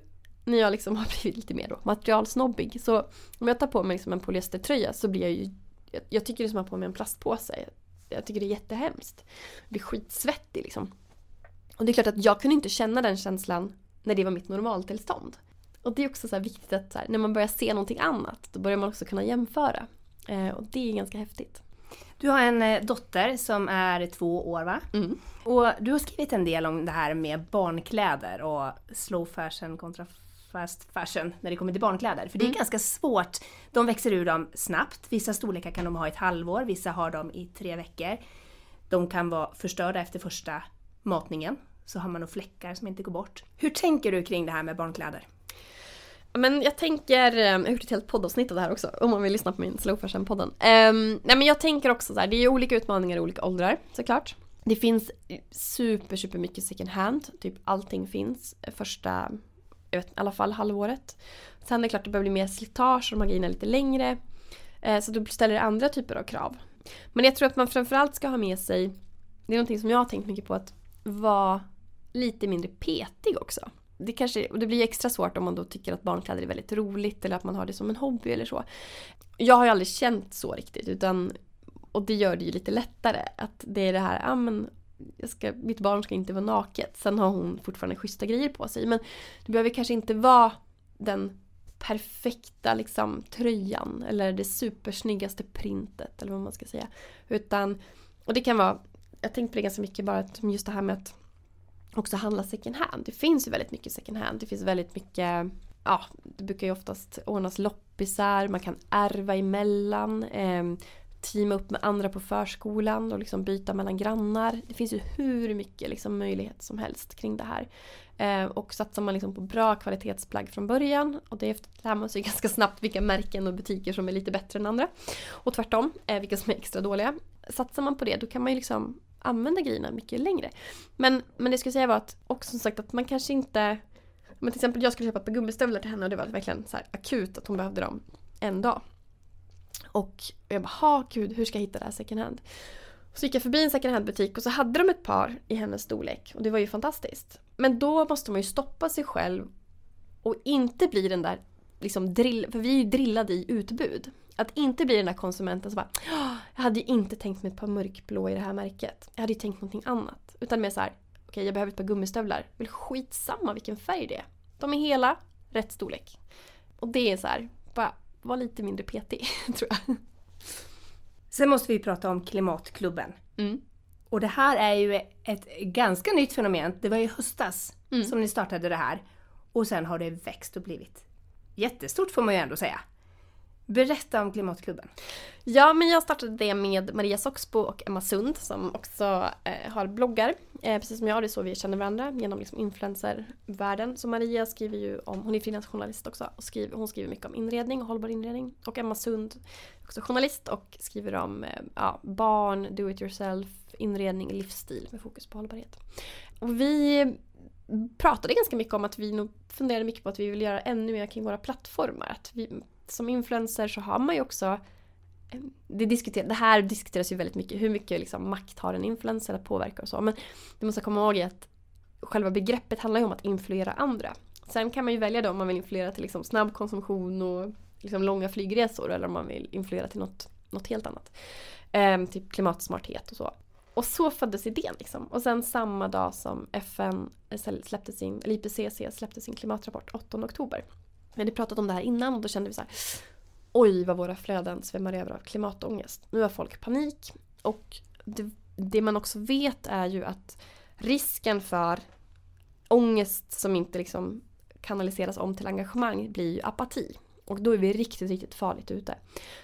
när jag liksom [LAUGHS] har blivit lite mer då, materialsnobbig så om jag tar på mig liksom en polyestertröja så blir jag ju jag, jag tycker det är som att ha på mig en plastpåse. Jag tycker det är jättehemskt. Jag blir skitsvettig liksom. Och det är klart att jag kunde inte känna den känslan när det var mitt normaltillstånd. Och det är också så viktigt att så här, när man börjar se någonting annat då börjar man också kunna jämföra. Eh, och det är ganska häftigt. Du har en eh, dotter som är två år va? Mm. Och du har skrivit en del om det här med barnkläder och slow fashion kontra fast fashion när det kommer till barnkläder. För det är mm. ganska svårt. De växer ur dem snabbt. Vissa storlekar kan de ha i ett halvår, vissa har dem i tre veckor. De kan vara förstörda efter första matningen. Så har man nog fläckar som inte går bort. Hur tänker du kring det här med barnkläder? Men jag tänker, eh, jag har gjort ett helt poddavsnitt av det här också om man vill lyssna på min slow fashion podden. Um, nej men jag tänker också så här, det är ju olika utmaningar i olika åldrar såklart. Det finns super super mycket second hand, typ allting finns första, jag vet, i alla fall halvåret. Sen är det klart det börjar bli mer slitage och de här grejerna lite längre. Eh, så då ställer det andra typer av krav. Men jag tror att man framförallt ska ha med sig, det är någonting som jag har tänkt mycket på, att vara lite mindre petig också det, kanske, det blir extra svårt om man då tycker att barnkläder är väldigt roligt eller att man har det som en hobby eller så. Jag har ju aldrig känt så riktigt utan och det gör det ju lite lättare att det är det här, ja men ska, mitt barn ska inte vara naket. Sen har hon fortfarande schyssta grejer på sig men det behöver kanske inte vara den perfekta liksom, tröjan eller det supersnyggaste printet eller vad man ska säga. Utan, och det kan vara jag tänkte på det ganska mycket bara att just det här med att också handla second hand. Det finns ju väldigt mycket second hand. Det finns väldigt mycket Ja, det brukar ju oftast ordnas loppisar, man kan ärva emellan. Eh, teama upp med andra på förskolan och liksom byta mellan grannar. Det finns ju hur mycket liksom möjlighet som helst kring det här. Eh, och satsar man liksom på bra kvalitetsplagg från början och det lär man sig [LAUGHS] ganska snabbt vilka märken och butiker som är lite bättre än andra. Och tvärtom, eh, vilka som är extra dåliga. Satsar man på det då kan man ju liksom använda grejerna mycket längre. Men, men det jag skulle säga var att också som sagt att man kanske inte men till exempel jag skulle köpa ett par gummistövlar till henne och det var verkligen så akut att hon behövde dem en dag. Och jag bara, ha gud, hur ska jag hitta det här second hand? Så gick jag förbi en second hand-butik och så hade de ett par i hennes storlek och det var ju fantastiskt. Men då måste man ju stoppa sig själv och inte bli den där liksom drill, för vi är ju drillade i utbud. Att inte bli den där konsumenten som bara Jag hade ju inte tänkt mig ett par mörkblå i det här märket. Jag hade ju tänkt någonting annat. Utan mer så här, okej okay, jag behöver ett par gummistövlar. Väl skitsamma vilken färg det är. De är hela, rätt storlek. Och det är så här, bara var lite mindre petig [LAUGHS] tror jag. Sen måste vi prata om Klimatklubben. Mm. Och det här är ju ett ganska nytt fenomen. Det var i höstas mm. som ni startade det här. Och sen har det växt och blivit jättestort får man ju ändå säga. Berätta om Klimatklubben. Ja, men jag startade det med Maria Soxbo och Emma Sund som också eh, har bloggar. Eh, precis som jag, det är så vi känner varandra genom liksom influencervärlden. Så Maria skriver ju om, hon är frilansjournalist också, och skriver, hon skriver mycket om inredning och hållbar inredning. Och Emma Sund, också journalist och skriver om eh, ja, barn, do it yourself, inredning, livsstil med fokus på hållbarhet. Och vi pratade ganska mycket om att vi nog funderade mycket på att vi vill göra ännu mer kring våra plattformar. Att vi, som influencer så har man ju också eh, det, diskuter, det här diskuteras ju väldigt mycket, hur mycket liksom makt har en influencer att påverka och så. Men du måste komma ihåg att själva begreppet handlar ju om att influera andra. Sen kan man ju välja då om man vill influera till liksom snabb konsumtion och liksom långa flygresor eller om man vill influera till något, något helt annat. Ehm, typ klimatsmarthet och så. Och så föddes idén liksom. Och sen samma dag som FN släppte sin, eller IPCC släppte sin klimatrapport, 8 oktober. Vi hade pratat om det här innan och då kände vi så här, Oj vad våra flöden svämmar över av klimatångest. Nu har folk panik. Och det, det man också vet är ju att risken för ångest som inte liksom kanaliseras om till engagemang blir ju apati. Och då är vi riktigt, riktigt farligt ute.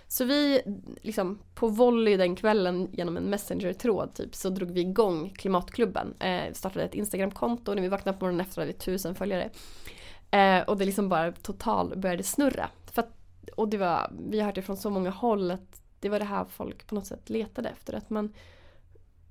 Så vi, liksom på volley den kvällen genom en messenger-tråd typ, så drog vi igång Klimatklubben. Eh, startade ett Instagram-konto, när vi vaknade på morgonen efter hade vi tusen följare. Eh, och det liksom bara total började snurra. För att, och det var, vi har hört det från så många håll att det var det här folk på något sätt letade efter. Att man,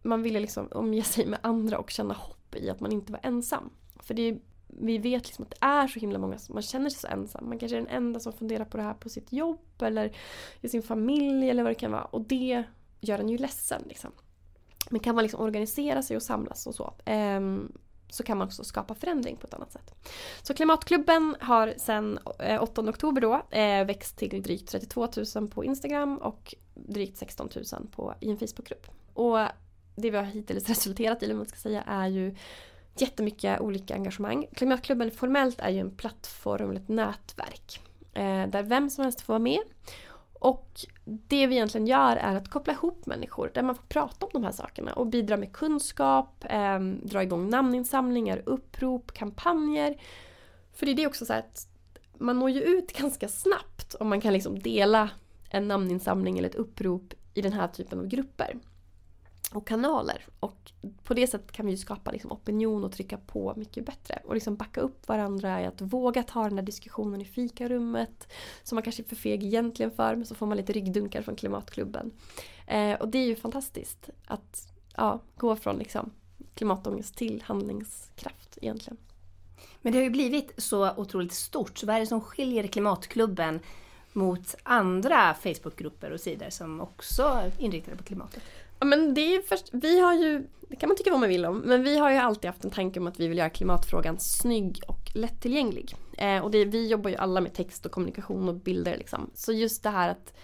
man ville liksom omge sig med andra och känna hopp i att man inte var ensam. För det vi vet liksom att det är så himla många som man känner sig så ensam. Man kanske är den enda som funderar på det här på sitt jobb eller i sin familj eller vad det kan vara. Och det gör en ju ledsen. Liksom. Men kan man liksom organisera sig och samlas och så. Um, så kan man också skapa förändring på ett annat sätt. Så Klimatklubben har sedan 8 eh, oktober då eh, växt till drygt 32 000 på Instagram och drygt 16 000 på, i en Facebookgrupp. Och det vi har hittills [LAUGHS] resulterat i, eller man ska säga, är ju jättemycket olika engagemang. Klimatklubben formellt är ju en plattform, ett nätverk. Eh, där vem som helst får vara med. Och det vi egentligen gör är att koppla ihop människor där man får prata om de här sakerna och bidra med kunskap, eh, dra igång namninsamlingar, upprop, kampanjer. För det är det också så att man når ju ut [LAUGHS] ganska snabbt om man kan liksom dela en namninsamling eller ett upprop i den här typen av grupper och kanaler. Och på det sättet kan vi skapa liksom opinion och trycka på mycket bättre. Och liksom backa upp varandra i att våga ta den där diskussionen i fikarummet. Som man kanske är för feg egentligen för, men så får man lite ryggdunkar från klimatklubben. Eh, och det är ju fantastiskt att ja, gå från liksom klimatångest till handlingskraft egentligen. Men det har ju blivit så otroligt stort. Så vad är det som skiljer klimatklubben mot andra Facebookgrupper och sidor som också är inriktade på klimatet? Ja, men det är först, vi har ju, det kan man tycka vad man vill om, men vi har ju alltid haft en tanke om att vi vill göra klimatfrågan snygg och lättillgänglig. Eh, och det, vi jobbar ju alla med text och kommunikation och bilder liksom. Så just det här att,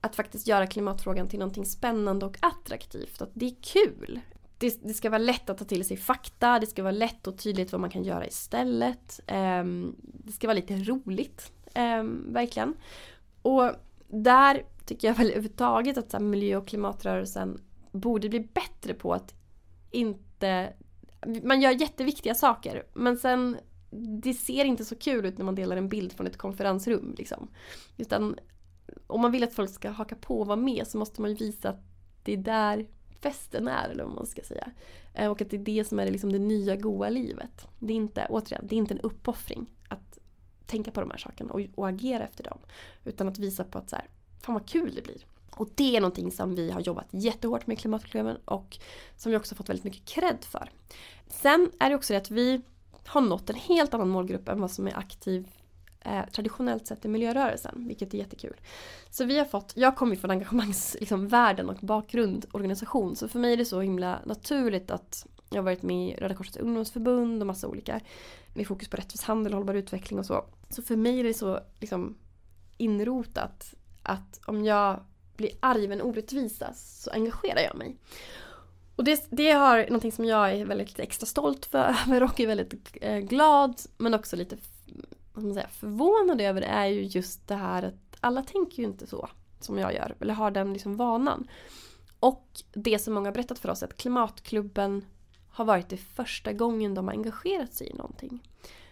att faktiskt göra klimatfrågan till någonting spännande och attraktivt, att det är kul. Det, det, ska vara lätt att ta till sig fakta, det ska vara lätt och tydligt vad man kan göra istället. Eh, det ska vara lite roligt, eh, verkligen. Och där tycker jag väl överhuvudtaget att så här, miljö och klimatrörelsen borde bli bättre på att inte... Man gör jätteviktiga saker men sen det ser inte så kul ut när man delar en bild från ett konferensrum. Liksom. Utan om man vill att folk ska haka på och vara med så måste man ju visa att det är där festen är eller vad man ska säga. Eh, och att det är det som är liksom det nya goa livet. Det är inte, återigen, det är inte en uppoffring att tänka på de här sakerna och, och agera efter dem. Utan att visa på att så här, fan vad kul det blir. Och det är någonting som vi har jobbat jättehårt med i Klimatklubben och som vi också fått väldigt mycket cred för. Sen är det också det att vi har nått en helt annan målgrupp än vad som är aktiv eh, traditionellt sett i miljörörelsen, vilket är jättekul. Så vi har fått, jag kommer ju från engagemangsvärlden liksom, och bakgrund, organisation, så för mig är det så himla naturligt att jag har varit med i Röda Korsets ungdomsförbund och massa olika med fokus på rättvis handel och hållbar utveckling och så. Så för mig är det så liksom inrotat att om jag blir arg över en orättvisa så engagerar jag mig. Och det, det har någonting som jag är väldigt extra stolt för [LAUGHS] och är väldigt eh, glad men också lite man säga, förvånad över är ju just det här att alla tänker ju inte så som jag gör eller har den liksom vanan. Och det som många har berättat för oss är att Klimatklubben har varit det första gången de har engagerat sig i någonting.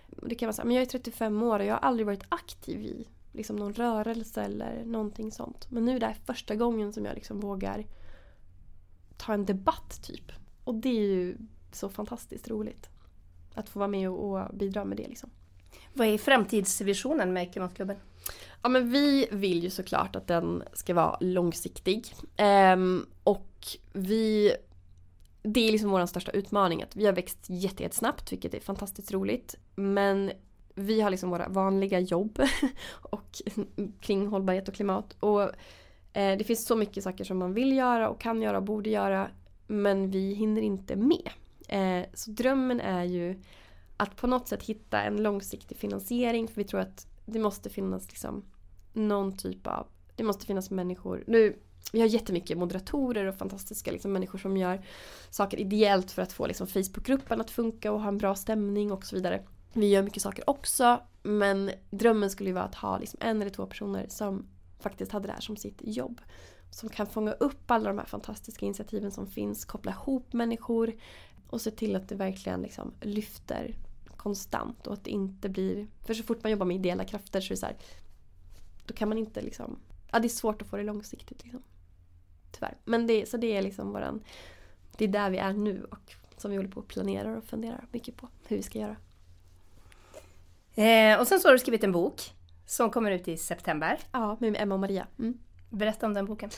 Det kan vara så här, men jag är 35 år och jag har aldrig varit aktiv i liksom någon rörelse eller någonting sånt. Men nu är det här första gången som jag liksom vågar ta en debatt typ. Och det är ju så fantastiskt roligt. Att få vara med och, och bidra med det liksom. Vad är framtidsvisionen med Klimatklubben? Ja men vi vill ju såklart att den ska vara långsiktig. Ehm, och vi det är liksom vår största utmaning. Att vi har växt jättesnabbt vilket är fantastiskt roligt. Men vi har liksom våra vanliga jobb [LAUGHS] och kring hållbarhet och klimat. Och eh, det finns så mycket saker som man vill göra och kan göra och borde göra. Men vi hinner inte med. Eh, så drömmen är ju att på något sätt hitta en långsiktig finansiering. För vi tror att det måste finnas liksom någon typ av... Det måste finnas människor. Nu, vi har jättemycket moderatorer och fantastiska liksom, människor som gör saker ideellt för att få liksom, Facebookgruppen att funka och ha en bra stämning och så vidare. Vi gör mycket saker också men drömmen skulle ju vara att ha liksom, en eller två personer som faktiskt hade det här som sitt jobb. Som kan fånga upp alla de här fantastiska initiativen som finns, koppla ihop människor och se till att det verkligen liksom lyfter konstant och att det inte blir... För så fort man jobbar med ideella krafter så är det så här, Då kan man inte liksom... Ja, det är svårt att få det långsiktigt liksom. Tyvärr. Men det, så det är liksom våran... Det är där vi är nu och som vi håller på och planerar och funderar mycket på hur vi ska göra. Eh, och sen så har du skrivit en bok som kommer ut i september. Ja, med Emma och Maria. Mm. Berätta om den boken.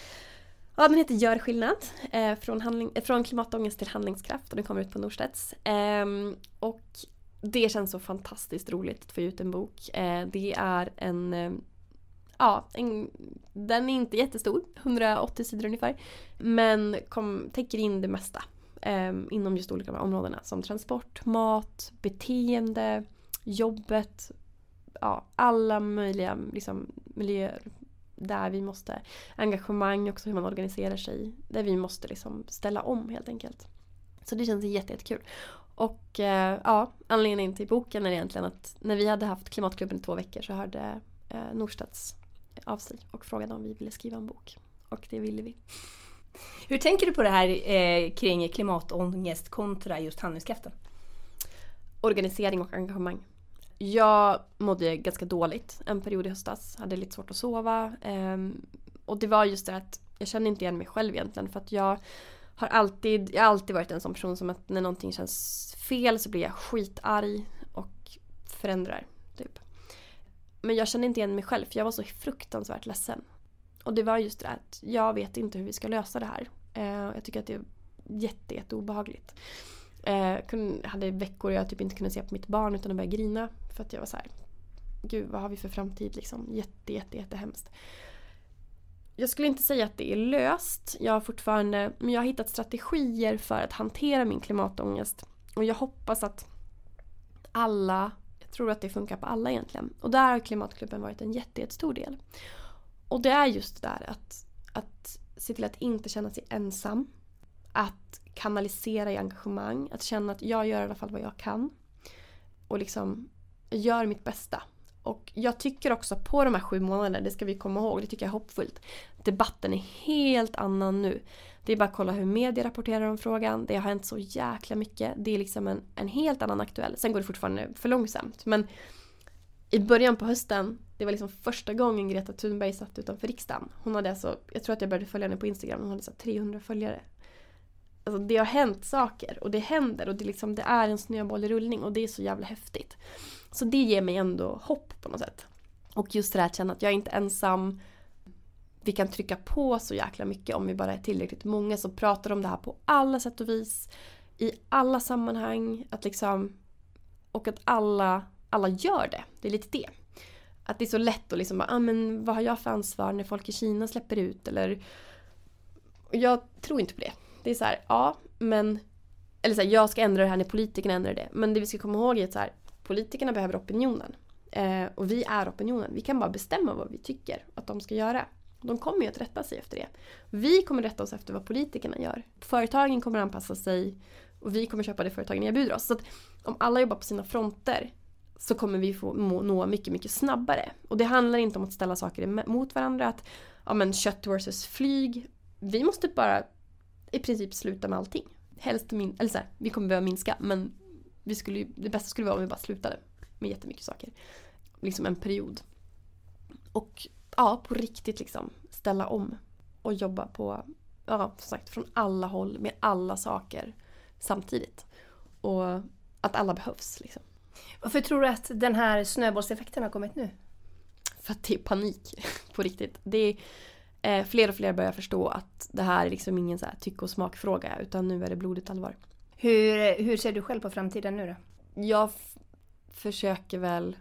Ja, den heter Gör skillnad. Eh, från, handling, eh, från klimatångest till handlingskraft och den kommer ut på Norstedts. Eh, och det känns så fantastiskt roligt att få ut en bok. Eh, det är en eh, Ja, en, den är inte jättestor, 180 sidor ungefär. Men kom, täcker in det mesta eh, inom just olika områdena som transport, mat, beteende, jobbet. Ja, alla möjliga liksom, miljöer där vi måste, engagemang också hur man organiserar sig. Där vi måste liksom ställa om helt enkelt. Så det känns jättekul. Och eh, ja, anledningen till boken är egentligen att när vi hade haft Klimatklubben i två veckor så hörde eh, Norstedts av sig och frågade om vi ville skriva en bok. Och det ville vi. Hur tänker du på det här eh, kring klimatångest kontra just handlingskraften? Organisering och engagemang. Jag mådde ganska dåligt en period i höstas. Hade lite svårt att sova. Ehm, och det var just det att jag kände inte igen mig själv egentligen för att jag har alltid, jag har alltid varit en sån person som att när någonting känns fel så blir jag skitarg och förändrar. Typ. Men jag kände inte igen mig själv för jag var så fruktansvärt ledsen. Och det var just det att jag vet inte hur vi ska lösa det här. Ehm, jag tycker att det är jätte, jätte obehagligt. Eh, jag kunde, hade veckor jag typ inte kunde se på mitt barn utan att börja grina. För att jag var så här, Gud vad har vi för framtid liksom? Jätte, jätte, jätte hemskt jag skulle inte säga att det är löst. Jag har fortfarande, men jag har hittat strategier för att hantera min klimatångest. Och jag hoppas att alla, jag tror att det funkar på alla egentligen. Och där har Klimatklubben varit en jättestor del. Och det är just det där att, att se till att inte känna sig ensam. Att kanalisera i engagemang. Att känna att jag gör i alla fall vad jag kan. Och liksom gör mitt bästa. Och jag tycker också på de här sju månaderna, det ska vi komma ihåg, det tycker jag är hoppfullt. Debatten är helt annan nu. Det är bara att kolla hur media rapporterar om frågan. Det har hänt så jäkla mycket. Det är liksom en, en helt annan aktuell. Sen går det fortfarande för långsamt. Men i början på hösten, det var liksom första gången Greta Thunberg satt utanför riksdagen. Hon hade alltså, jag tror att jag började följa henne på Instagram, hon hade så 300 följare. Alltså det har hänt saker och det händer och det, liksom, det är en snöboll i rullning och det är så jävla häftigt. Så det ger mig ändå hopp på något sätt. Och just det här att känna att jag är inte ensam. Vi kan trycka på så jäkla mycket om vi bara är tillräckligt många som pratar om det här på alla sätt och vis. I alla sammanhang. Att liksom, och att alla, alla gör det. Det är lite det. Att det är så lätt att liksom bara, ah, men vad har jag för ansvar när folk i Kina släpper ut eller jag tror inte på det. Det är så här, ja men eller så här, jag ska ändra det här när politikerna ändrar det. Men det vi ska komma ihåg är att så här, politikerna behöver opinionen. Eh, och vi är opinionen. Vi kan bara bestämma vad vi tycker att de ska göra. De kommer ju att rätta sig efter det. Vi kommer rätta oss efter vad politikerna gör. Företagen kommer anpassa sig och vi kommer köpa det företagen erbjuder oss. Så att om alla jobbar på sina fronter så kommer vi få nå mycket, mycket snabbare. Och det handlar inte om att ställa saker mot varandra. Att ja, men kött versus flyg. Vi måste bara i princip sluta med allting. Helst min, eller så här, vi kommer behöva minska men vi skulle, det bästa skulle vara om vi bara slutade med jättemycket saker. Liksom en period. Och ja, på riktigt liksom ställa om och jobba på, ja som sagt från alla håll med alla saker samtidigt. Och att alla behövs liksom. Varför tror du att den här snöbollseffekten har kommit nu? För att det är panik [LAUGHS] på riktigt. Det är, eh, fler och fler börjar förstå att det här är liksom ingen så här tyck och smakfråga utan nu är det blodigt allvar. Hur, hur ser du själv på framtiden nu då? Jag försöker väl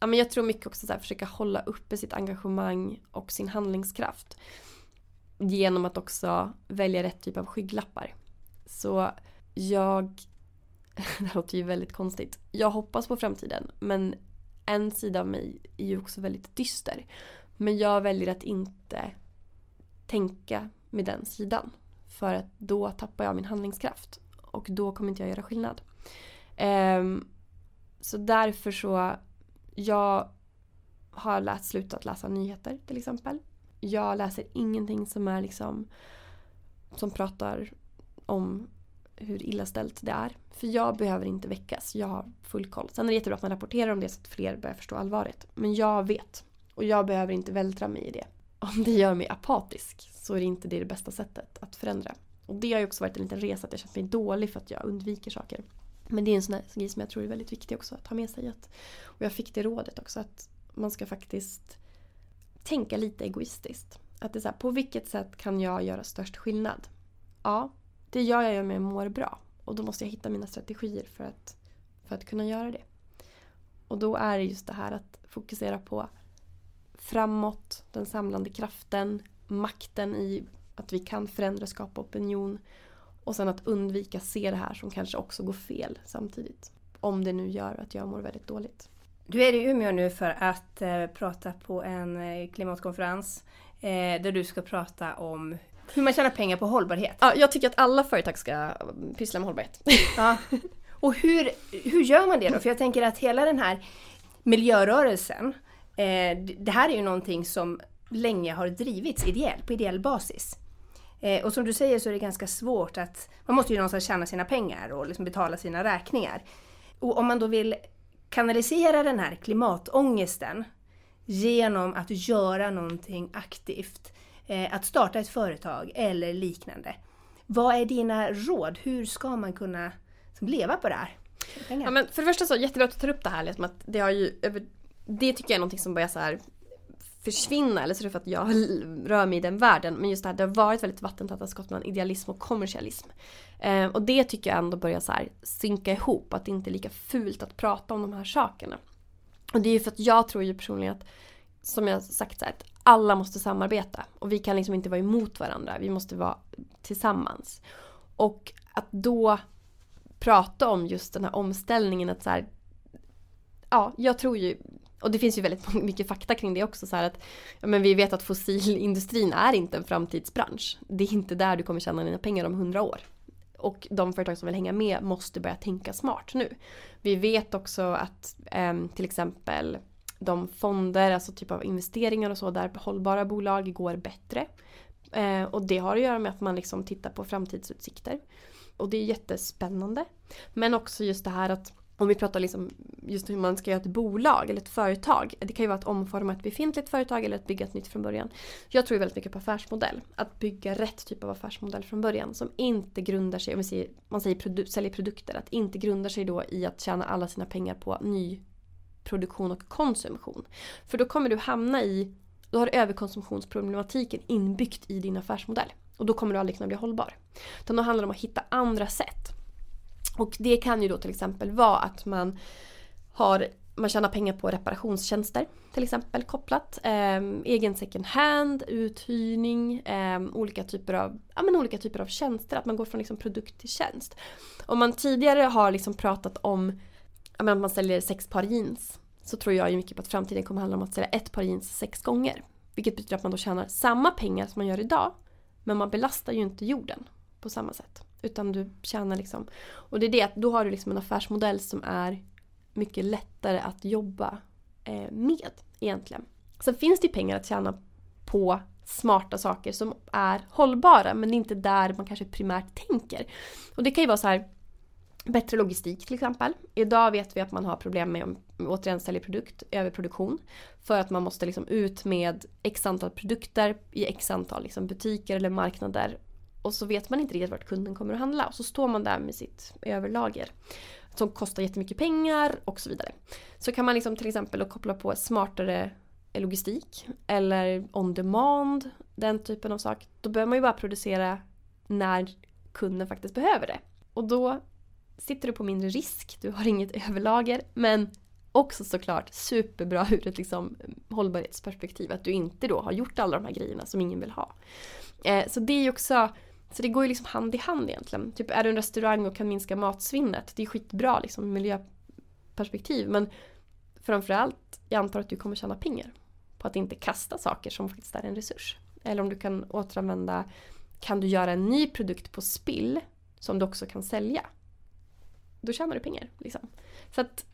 ja, men jag tror mycket också så här, försöka hålla uppe sitt engagemang och sin handlingskraft. Genom att också välja rätt typ av skygglappar. Så jag... [LAUGHS] Det här låter ju väldigt konstigt. Jag hoppas på framtiden men en sida av mig är ju också väldigt dyster. Men jag väljer att inte tänka med den sidan. För att då tappar jag min handlingskraft. Och då kommer inte jag göra skillnad. Um, så därför så, jag har läst, slutat läsa nyheter till exempel. Jag läser ingenting som är liksom som pratar om hur illa ställt det är. För jag behöver inte väckas, jag har full koll. Sen är det jättebra att man rapporterar om det så att fler börjar förstå allvaret. Men jag vet. Och jag behöver inte vältra mig i det. Om det gör mig apatisk så är det inte det, det bästa sättet att förändra. Och det har ju också varit en liten resa att jag känt mig dålig för att jag undviker saker. Men det är en sån här grej som jag tror är väldigt viktig också att ha med sig. Att, och jag fick det rådet också att man ska faktiskt tänka lite egoistiskt. Att det är så här, på vilket sätt kan jag göra störst skillnad? Ja, det gör jag om jag mår bra. Och då måste jag hitta mina strategier för att, för att kunna göra det. Och då är det just det här att fokusera på framåt, den samlande kraften, makten i att vi kan förändra, skapa opinion och sen att undvika se det här som kanske också går fel samtidigt. Om det nu gör att jag mår väldigt dåligt. Du är i Umeå nu för att eh, prata på en eh, klimatkonferens eh, där du ska prata om hur man tjänar pengar på hållbarhet. Ja, jag tycker att alla företag ska pyssla med hållbarhet. Ja. Och hur, hur gör man det då? För jag tänker att hela den här miljörörelsen, Eh, det här är ju någonting som länge har drivits ideellt, på ideell basis. Eh, och som du säger så är det ganska svårt att, man måste ju någonstans tjäna sina pengar och liksom betala sina räkningar. Och om man då vill kanalisera den här klimatångesten genom att göra någonting aktivt, eh, att starta ett företag eller liknande. Vad är dina råd? Hur ska man kunna leva på det här? Ja, men för det första så jättebra att du tar upp det här. Liksom att det, har ju, det tycker jag är någonting som börjar så här försvinna eller så är det för att jag [LAUGHS] rör mig i den världen. Men just det här, det har varit väldigt vattentäta skott mellan idealism och kommersialism. Eh, och det tycker jag ändå börjar så här synka ihop, att det inte är lika fult att prata om de här sakerna. Och det är ju för att jag tror ju personligen att, som jag sagt så här, att alla måste samarbeta. Och vi kan liksom inte vara emot varandra, vi måste vara tillsammans. Och att då prata om just den här omställningen att så här, ja, jag tror ju och det finns ju väldigt [LAUGHS] mycket fakta kring det också. Så att, ja, men vi vet att fossilindustrin är inte en framtidsbransch. Det är inte där du kommer tjäna dina pengar om hundra år. Och de företag som vill hänga med måste börja tänka smart nu. Vi vet också att eh, till exempel de fonder, alltså typ av investeringar och så där hållbara bolag går bättre. Eh, och det har att göra med att man liksom tittar på framtidsutsikter. Och det är jättespännande. Men också just det här att om vi pratar liksom just hur man ska göra ett bolag eller ett företag. Det kan ju vara att omforma ett befintligt företag eller att bygga ett nytt från början. Jag tror väldigt mycket på affärsmodell. Att bygga rätt typ av affärsmodell från början. Som inte grundar sig, om vi säger, man säger produ säljer produkter. Att inte grundar sig då i att tjäna alla sina pengar på ny produktion och konsumtion. För då kommer du hamna i, då har du överkonsumtionsproblematiken inbyggt i din affärsmodell. Och då kommer du aldrig kunna bli hållbar. Utan då handlar det om att hitta andra sätt. Och det kan ju då till exempel vara att man har man tjänar pengar på reparationstjänster till exempel kopplat. Eh, egen second hand, uthyrning, eh, olika, typer av, ja, men olika typer av tjänster. Att man går från liksom produkt till tjänst. Om man tidigare har liksom pratat om att man säljer sex par jeans så tror jag ju mycket på att framtiden kommer handla om att sälja ett par jeans sex gånger. Vilket betyder att man då tjänar samma pengar som man gör idag men man belastar ju inte jorden på samma sätt. Utan du tjänar liksom... Och det är det att då har du liksom en affärsmodell som är mycket lättare att jobba eh, med egentligen. Sen finns det ju pengar att tjäna på smarta saker som är hållbara men det är inte där man kanske primärt tänker. Och det kan ju vara så här Bättre logistik till exempel. Idag vet vi att man har problem med, återigen säljer produkt, överproduktion. För att man måste liksom ut med x antal produkter i x antal liksom butiker eller marknader. Och så vet man inte riktigt vart kunden kommer att handla. Och så står man där med sitt överlager. Som kostar jättemycket pengar och så vidare. Så kan man liksom till exempel koppla på smartare logistik. Eller on demand. Den typen av sak. Då behöver man ju bara producera när kunden faktiskt behöver det. Och då sitter du på mindre risk, du har inget överlager men också såklart superbra ur ett liksom hållbarhetsperspektiv att du inte då har gjort alla de här grejerna som ingen vill ha. Eh, så det är ju också så det går ju liksom hand i hand egentligen. Typ är du en restaurang och kan minska matsvinnet, det är skitbra liksom miljöperspektiv men framförallt, jag antar att du kommer tjäna pengar på att inte kasta saker som faktiskt är en resurs. Eller om du kan återanvända, kan du göra en ny produkt på spill som du också kan sälja då tjänar du pengar. Liksom. Så att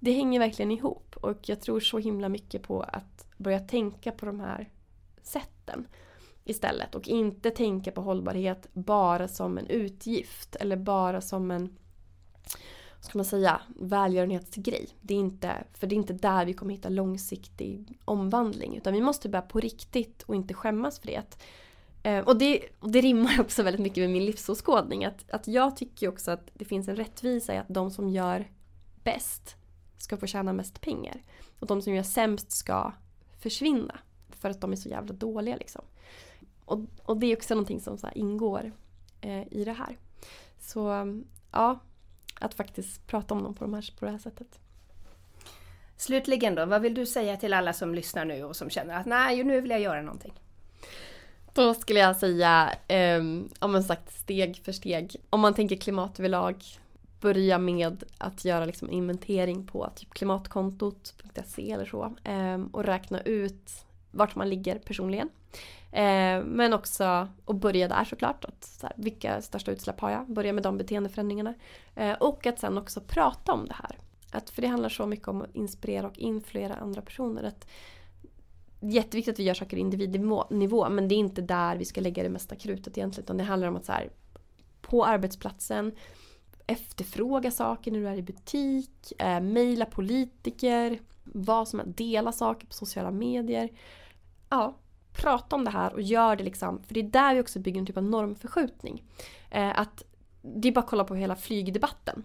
det hänger verkligen ihop och jag tror så himla mycket på att börja tänka på de här sätten istället och inte tänka på hållbarhet bara som en utgift eller bara som en ska man säga, välgörenhetsgrej. Det är inte, för det är inte där vi kommer hitta långsiktig omvandling utan vi måste börja på riktigt och inte skämmas för det. Eh, och det, och det rimmar [LAUGHS] också väldigt mycket med min livsåskådning. Att, att jag tycker också att det finns en rättvisa i att de som gör bäst ska få tjäna mest pengar. Och de som gör sämst ska försvinna. För att de är så jävla dåliga liksom. Och, och det är också någonting som så ingår eh, i det här. Så ja, att faktiskt prata om dem på, de här, på det här sättet. Slutligen då, vad vill du säga till alla som lyssnar nu och som känner att nej, nu vill jag göra någonting? Då skulle jag säga, eh, om man sagt steg för steg. Om man tänker klimat överlag, börja med att göra liksom inventering på typ klimatkontot.se eller så. Eh, och räkna ut vart man ligger personligen. Eh, men också att börja där såklart. Att, så här, vilka största utsläpp har jag? Börja med de beteendeförändringarna. Eh, och att sen också prata om det här. Att, för det handlar så mycket om att inspirera och influera andra personer. Att jätteviktigt att vi gör saker individnivå men det är inte där vi ska lägga det mesta krutet egentligen. Utan det handlar om att så här, på arbetsplatsen efterfråga saker när du är i butik, eh, mejla politiker, vad som är, dela saker på sociala medier. Ja, prata om det här och gör det liksom, för det är där vi också bygger en typ av normförskjutning. Eh, att det är bara att kolla på hela flygdebatten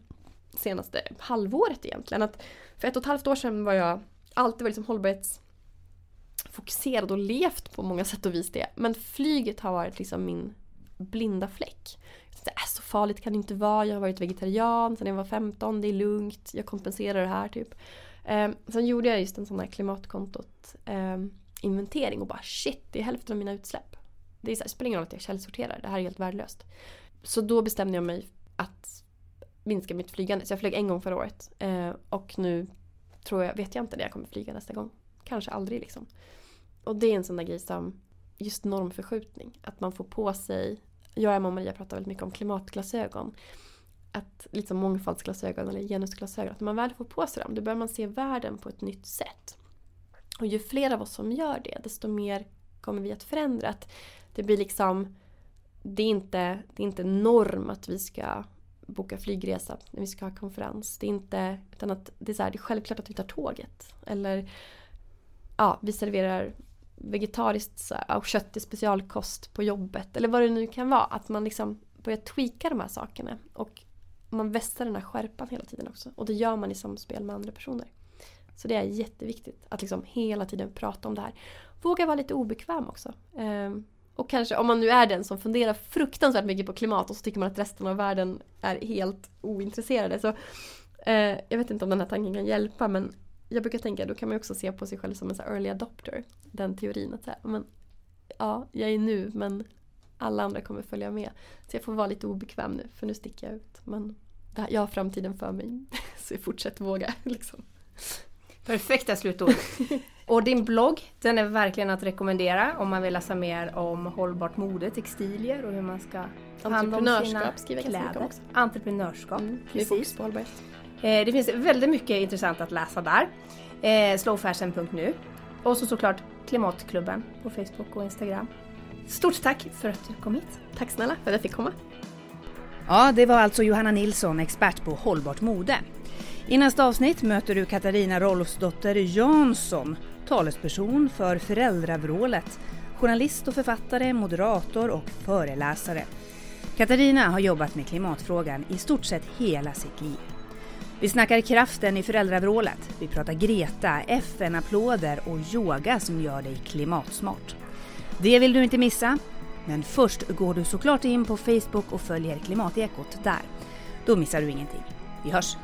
senaste halvåret egentligen. Att för ett och ett halvt år sedan var jag alltid var liksom hållbarhetsfokuserad och levt på många sätt och vis det. Men flyget har varit liksom min blinda fläck. Det är äh, så farligt kan det inte vara. Jag har varit vegetarian sedan jag var 15. Det är lugnt. Jag kompenserar det här typ. Eh, sen gjorde jag just en sån här klimatkontot eh, inventering och bara shit, det är hälften av mina utsläpp. Det, är så här, det spelar ingen roll att jag källsorterar. Det här är helt värdelöst. Så då bestämde jag mig att minska mitt flygande. Så jag flög en gång förra året. Eh, och nu tror jag, vet jag inte när jag kommer flyga nästa gång. Kanske aldrig liksom. Och det är en sån där grej som just normförskjutning. Att man får på sig, jag och Emma och Maria pratar väldigt mycket om klimatglasögon. att liksom mångfaldsglasögon eller genusglasögon, att när man väl får på sig dem då börjar man se världen på ett nytt sätt. Och ju fler av oss som gör det, desto mer kommer vi att förändra. Att det blir liksom, det är inte, det är inte norm att vi ska boka flygresa när vi ska ha konferens. Det är inte, utan att det är, så här, det är självklart att vi tar tåget. Eller ja, vi serverar vegetariskt och kött i specialkost på jobbet. Eller vad det nu kan vara. Att man liksom börjar tweaka de här sakerna. Och man vässar den här skärpan hela tiden också. Och det gör man i samspel med andra personer. Så det är jätteviktigt att liksom hela tiden prata om det här. Våga vara lite obekväm också. Ehm, och kanske om man nu är den som funderar fruktansvärt mycket på klimat och så tycker man att resten av världen är helt ointresserade. Så, eh, jag vet inte om den här tanken kan hjälpa men jag brukar tänka då kan man också se på sig själv som en så early adopter. Den teorin att så här, men, ja, jag är nu men alla andra kommer följa med. Så jag får vara lite obekväm nu för nu sticker jag ut. Men här, jag har framtiden för mig. [LAUGHS] Så jag fortsätter våga. [LAUGHS] Liksom. Perfekta slutord. [LAUGHS] Och din blogg, den är verkligen att rekommendera om man vill läsa mer om hållbart mode, textilier och hur man ska ta hand om sina kläder. Också. Entreprenörskap, mm, precis. På hållbarhet. Eh, det finns väldigt mycket intressant att läsa där. Eh, slowfashion.nu och så såklart Klimatklubben på Facebook och Instagram. Stort tack för att du kom hit. Tack snälla för att jag fick komma. Ja, det var alltså Johanna Nilsson, expert på hållbart mode. I nästa avsnitt möter du Katarina Rolfsdotter Jansson, talesperson för Föräldravrålet, journalist och författare, moderator och föreläsare. Katarina har jobbat med klimatfrågan i stort sett hela sitt liv. Vi snackar kraften i föräldravrålet, vi pratar Greta, FN-applåder och yoga som gör dig klimatsmart. Det vill du inte missa, men först går du såklart in på Facebook och följer Klimatekot där. Då missar du ingenting. Vi hörs!